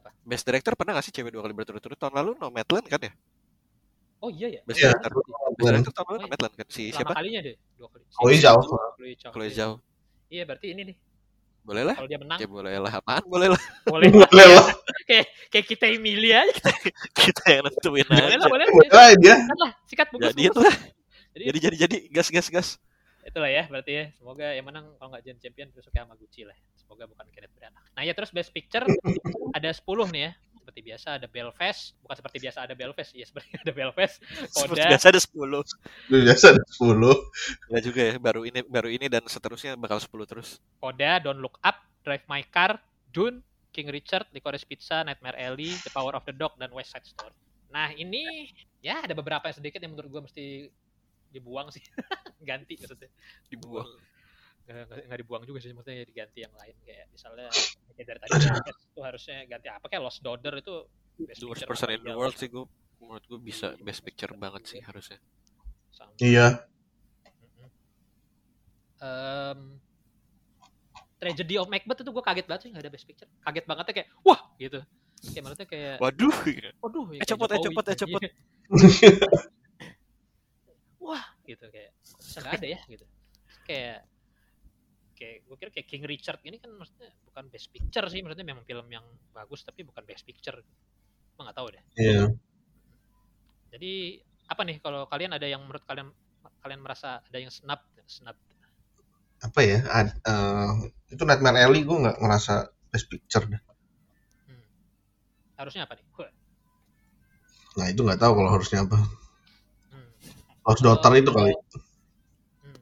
Apa? Best director pernah nggak sih cewek dua kali berturut-turut? Tahun lalu Nomadland kan ya? Oh iya ya. Best Iya. director. Best director tahun lalu Oh, iya. Nomadland kan si siapa? kalinya deh, dua kali. Chloe Zhao. Chloe Zhao. Chloe Zhao. Iya, berarti ini nih. Boleh lah. Kalau dia menang, Ya boleh lah. Apaan boleh lah. boleh Boleh lah. kayak kayak kita yang milih aja. Kita yang nentuin Boleh lah, aja. boleh lah. Boleh lah dia. Sikat lah, sikat bungkus. Lah. Jadi jadi jadi gas gas gas. Itulah ya, berarti ya. Semoga yang menang kalau nggak Gen Champion Yusuke Hamaguchi lah. Semoga bukan Kenneth Branagh. Nah ya terus Best Picture ada 10 nih ya. Seperti biasa ada Belfast, bukan seperti biasa ada Belfast, iya seperti ada Belfast, Seperti Koda, biasa ada 10. Biasa ada 10. Ya juga ya, baru ini baru ini dan seterusnya bakal 10 terus. Koda, Don't Look Up, Drive My Car, Dune, King Richard, Licorice Pizza, Nightmare Alley, The Power of the Dog, dan West Side Story. Nah ini ya ada beberapa yang sedikit yang menurut gue mesti dibuang sih, ganti maksudnya. Dibuang. Nggak, dibuang juga sih, maksudnya diganti yang lain kayak misalnya kayak dari tadi itu harusnya ganti apa kayak Lost Daughter itu best The worst picture person in the world sih gue menurut gue bisa best picture banget sih harusnya. Sama. Iya. Em, Tragedy of Macbeth itu gue kaget banget sih nggak ada best picture. Kaget bangetnya kayak wah gitu. Kayak maksudnya kayak Waduh. waduh ya Eh, copot, eh, copot, eh, copot. Gitu kayak bisa nggak ada ya gitu. Kayak kayak gue kira kayak King Richard ini kan maksudnya bukan best picture sih maksudnya memang film yang bagus tapi bukan best picture. Gue nggak tahu deh. Iya. Jadi apa nih kalau kalian ada yang menurut kalian kalian merasa ada yang snap snap Apa ya? Ad- eh, itu Nightmare Alley gue nggak ngerasa best picture dah. Hmm. Harusnya apa nih? Nah itu nggak tahu kalau harusnya apa. Hmm. Lost Daughter itu kali. Hmm.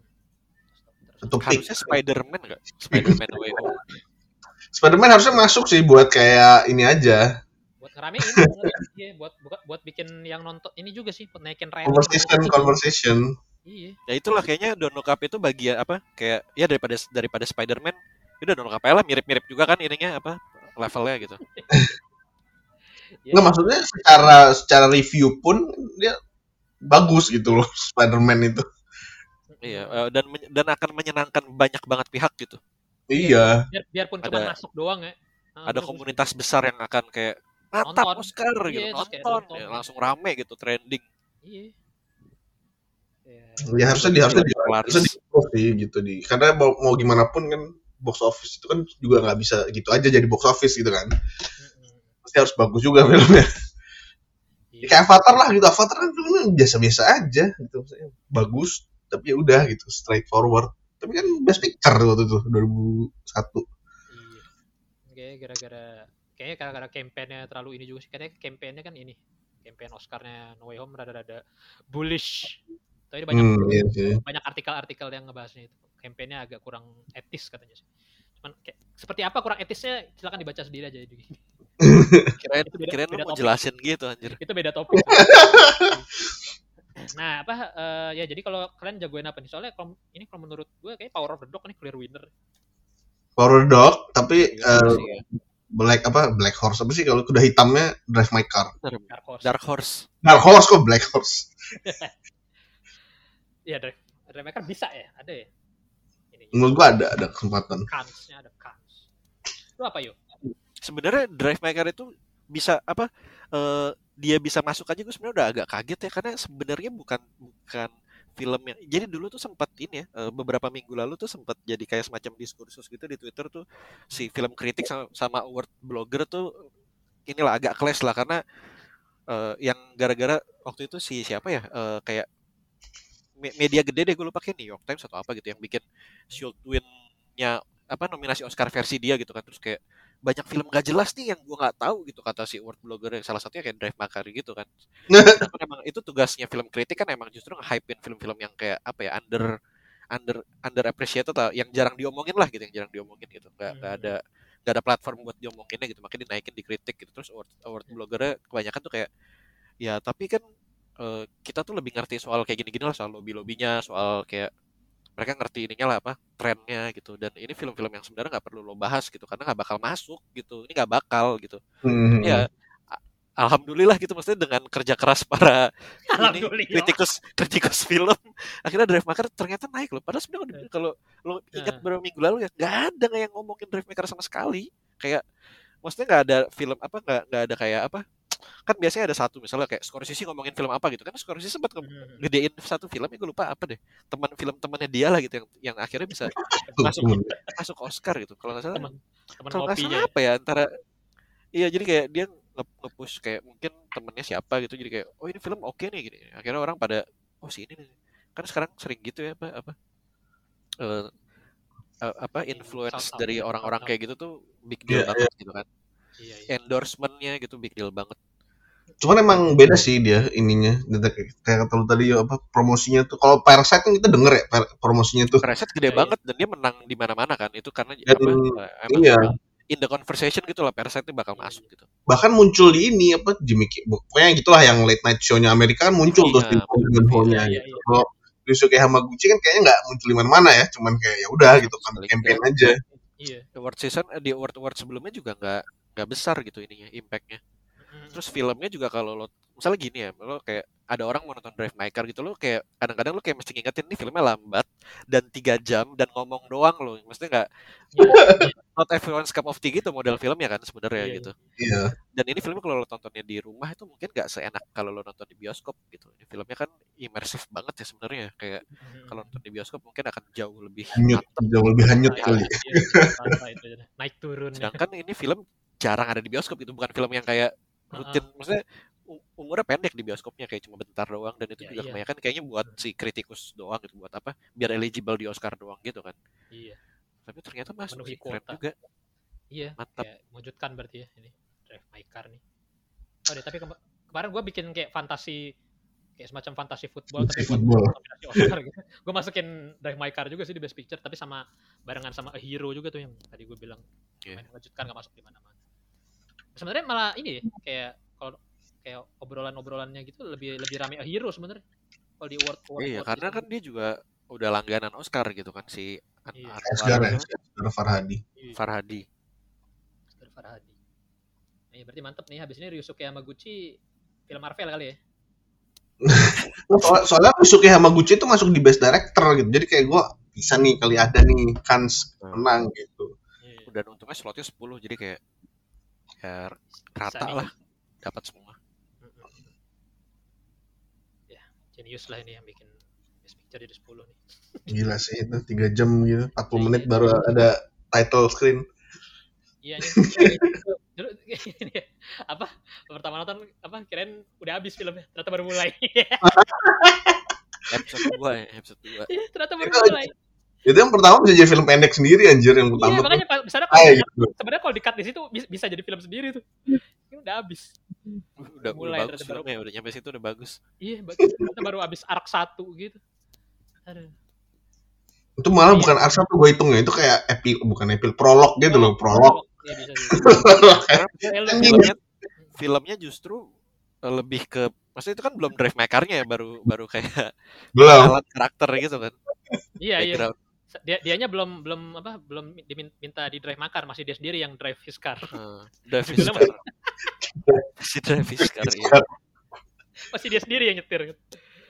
Atau Pick. Harusnya Spider-Man enggak? Spider-Man Way Home. Spider-Man harusnya masuk sih buat kayak ini aja. Buat ngeramein. Iya, buat buka- buat bikin yang nonton ini juga sih, buat naikin rating. Conversation, conversation. Iya. Ya itulah kayaknya Don't Look Up itu bagian apa? Kayak ya daripada daripada Spider-Man, ya udah Don't Look Up lah mirip-mirip juga kan ininya apa? Levelnya gitu. Iya. Nggak maksudnya secara secara review pun dia bagus gitu loh Spider-Man itu. Iya, eh, dan dan akan menyenangkan banyak banget pihak gitu. Iya. Biar, biarpun cuma Ada- masuk doang ya. Ah, Ada komunitas besar yang akan kayak mantap Nonton. Oscar Iya, gitu, terus kayak nonton, nonton. ya, langsung rame gitu, trending. Iya. Iya. Ya harusnya di harusnya di Laris. harusnya di sih gitu di karena mau, mau gimana pun kan box office itu kan juga nggak bisa gitu aja jadi box office gitu kan. Pasti harus bagus juga filmnya. Iya. Kayak Avatar lah gitu. Avatar kan biasa-biasa aja gitu. Maksudnya bagus tapi ya udah gitu straightforward. Tapi kan best picture waktu itu 2001. Iya. Kayak gara-gara kayaknya gara-gara kampanye terlalu ini juga sih. Katanya kampanye kan ini. Campaign Oscarnya No Way Home rada-rada bullish. Tapi banyak Hmm, iya sih. banyak artikel-artikel yang ngebahasnya itu. Kampanyenya agak kurang etis katanya sih. Cuman kayak seperti apa kurang etisnya silakan dibaca sendiri aja jadi. Kirain Itu beda- kirain lu beda mau topik. jelasin gitu anjir. itu beda topik. nah, apa eh, ya jadi kalau kalian jagoin apa nih? Soalnya kalau ini kalau menurut gue kayak Power of the Dog nih clear winner. Power Dog tapi eh, ya. black apa black horse apa sih kalau kuda hitamnya drive my car. Dark Horse. Dark Horse. Dark horse kok black horse. Iya, Drive. Drive Maker bisa ya? Ada ya? ini. menurut gua ada ada kesempatan Kansnya ada kans. Lu apa yuk? Sebenarnya Drive Car itu bisa apa eh, dia bisa masuk aja gue sebenarnya udah agak kaget ya karena sebenarnya bukan bukan film yang jadi dulu tuh sempat ini ya eh, beberapa minggu lalu tuh sempat jadi kayak semacam diskursus gitu di Twitter tuh si film kritik sama, sama award blogger tuh inilah agak clash lah karena eh, yang gara-gara waktu itu si siapa ya eh, kayak me- media gede deh gue lupa kayak New York Times atau apa gitu yang bikin Shield Win-nya apa nominasi Oscar versi dia gitu kan terus kayak banyak film gak jelas nih yang gue nggak tahu gitu kata si award blogger yang salah satunya kayak Drive My Car gitu kan. Sedangkan emang itu tugasnya film kritik kan emang justru nge-hypein film-film yang kayak apa ya under under under appreciated atau yang jarang diomongin lah gitu yang jarang diomongin gitu. Nggak nggak ada nggak ada platform buat diomonginnya gitu makanya dinaikin di kritik gitu. Terus award award bloggernya kebanyakan tuh kayak ya tapi kan eh, kita tuh lebih ngerti soal kayak gini-gini lah soal lobby lobbynya soal kayak mereka ngerti ininya lah apa trennya gitu. Dan ini film-film yang sebenarnya nggak perlu lo bahas gitu karena nggak bakal masuk gitu. Ini nggak bakal gitu. Hmm. ya alhamdulillah gitu maksudnya dengan kerja keras para ini kritikus kritikus film akhirnya Drive Car ternyata naik loh. Padahal sebenarnya kalau lo ingat Nah. beberapa minggu lalu ya nggak ada yang ngomongin Drive Car sama sekali. Kayak maksudnya nggak ada film apa nggak nggak ada kayak apa kan biasanya ada satu misalnya kayak Scorsese ngomongin film apa gitu. Kan Scorsese sempat Hmm. gedein satu film ya gue lupa apa deh. Teman film temannya dia lah gitu yang yang akhirnya bisa masuk masuk Oscar gitu. Kalau nggak salah Teman teman kalau nggak kopinya. salah apa ya antara iya jadi kayak dia nge- nge-push kayak mungkin temennya siapa gitu. Jadi kayak oh ini film oke nih gini. Akhirnya orang pada oh si ini nih. Kan sekarang sering gitu ya apa apa eh, eh, apa influence dari shout orang-orang kayak gitu tuh big deal Iya, banget gitu kan Iya, iya. endorsementnya gitu big deal banget Cuman emang beda sih dia ininya. Kayak kayak kata lu tadi ya, apa promosinya tuh. Kalau Parasite kan kita denger ya per- promosinya tuh. Preset gede Iya, iya. banget dan dia menang di mana-mana kan itu karena Dan, apa eh, emang iya. in the conversation gitu lah Parasite itu bakal Iya, masuk gitu Bahkan muncul di ini apa Jimmy Ki- pokoknya gitulah yang late night show-nya Amerika kan muncul Iya, terus di info-nya iya, gitu. iya. Kalau Ryusuke Hamaguchi kan kayaknya nggak muncul di mana-mana ya, cuman kayak ya udah gitu kan campaign aja. Iya. award season eh, di award award sebelumnya juga nggak nggak besar gitu ininya impactnya Hmm. terus filmnya juga kalau lo misalnya gini ya lo kayak ada orang mau nonton Drive My Car gitu lo kayak kadang-kadang lo kayak mesti ngingetin nih filmnya lambat dan tiga jam dan ngomong doang lo maksudnya nggak Iya. not everyone's cup of tea gitu model filmnya kan sebenarnya Iya, gitu Iya. dan ini filmnya kalau lo tontonnya di rumah itu mungkin nggak seenak kalau lo nonton di bioskop gitu ini filmnya kan imersif banget ya sebenarnya kayak Hmm. kalau nonton di bioskop mungkin akan jauh lebih Hanyut, jauh lebih hanyut kali. iya, apa itu aja. naik turun ya. sedangkan ini film jarang ada di bioskop itu bukan film yang kayak rutin. Maksudnya u- umurnya pendek di bioskopnya kayak cuma bentar doang dan itu Ya, juga iya. kebanyakan kayaknya buat si kritikus doang gitu buat apa biar eligible di Oscar doang gitu kan. Iya. Tapi ternyata masuk Memenuhi sih keren kuota. juga. Iya mantap. kayak mewujudkan berarti ya ini. Drive my car nih. Oh deh tapi kema- kemarin gue bikin kayak fantasi kayak semacam fantasi football tapi buat Football. nominasi Oscar gitu. Gue masukin drive my car juga sih di best picture tapi sama barengan sama a hero juga tuh yang tadi gue bilang. Main mengejutkan gak masuk di mana-mana sebenarnya malah ini deh kayak kalau kayak obrolan-obrolannya gitu lebih lebih rame a hero sebenarnya kalau di award award iya award karena season. kan dia juga udah langganan Oscar gitu kan si Iya. Anwar Oscar ya, Oscar Farhadi. Iya, Farhadi Oscar Farhadi Nah, iya, berarti mantep nih habis ini Ryusuke Yamaguchi film Marvel kali ya Soal- soalnya Ryusuke Hamaguchi itu masuk di best director gitu. Jadi kayak gua bisa nih kali ada nih kans menang gitu. Iya. dan untungnya slotnya 10 jadi kayak ya rata nih. lah dapat semua. Ya, genius lah ini yang bikin Best Picture jadi 10 nih. Gila sih itu 3 jam gitu, 40 Iya, menit iya. baru ada title screen. Iya nih. ini ya, apa pertama nonton apa kirain udah habis filmnya ternyata baru mulai episode 2 ya episode 2 Iya, ternyata baru Itu- mulai Itu yang pertama bisa jadi film pendek sendiri anjir yang iya pertama tuh. makanya pak misalnya kalau Kayak di- gitu. sebenarnya kalau di cut di situ bis- bisa jadi film sendiri tuh ini udah habis udah, Mulai udah bagus ternyata baru- filmnya udah nyampe situ udah bagus iya bagus baru habis arc satu gitu aduh Itu malah Iya. bukan art satu gue hitungnya itu kayak epi bukan epil prolog gitu loh, prolog. iya bisa karena Trailer. filmnya filmnya justru eh, lebih ke maksudnya itu kan belum drive makernya ya baru baru kayak Belum. alat karakter gitu kan iya iya dia dianya belum belum apa belum diminta di drive makar masih dia sendiri yang drive his car Eh, drive his car si drive his car iya masih dia sendiri yang nyetir.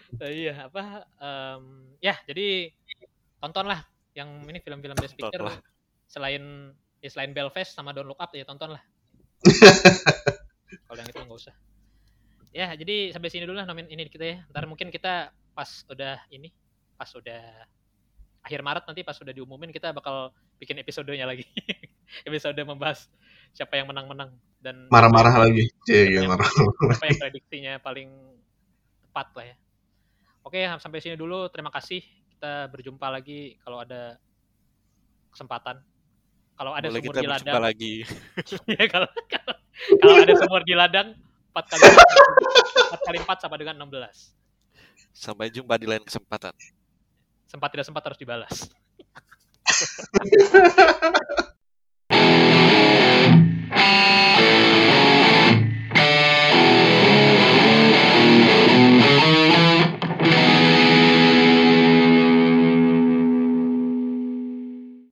Nah, iya apa em, ya jadi tontonlah yang ini film-film best picture lah. selain ya selain Belfast sama Don't Look Up ya tonton lah. Kalau yang itu nggak usah. Ya, jadi sampai sini dulu lah nomin ini kita ya. Ntar mungkin kita pas udah ini, pas udah akhir Maret nanti pas udah diumumin kita bakal bikin episodenya lagi. Episode membahas siapa yang menang-menang dan Marah-marah lagi. Iya, yang- marah. apa yang prediksinya paling tepat lah ya. Oke, sampai sini dulu. Terima kasih. Kita berjumpa lagi kalau ada kesempatan. Kalau ada Boleh sumur kita di berjumpa ladang, lagi. ya kalau, kalau kalau ada sumur di ladang, 4 kali 4 kali 4 sama dengan 16. Sampai jumpa di lain kesempatan. Sempat tidak sempat harus dibalas.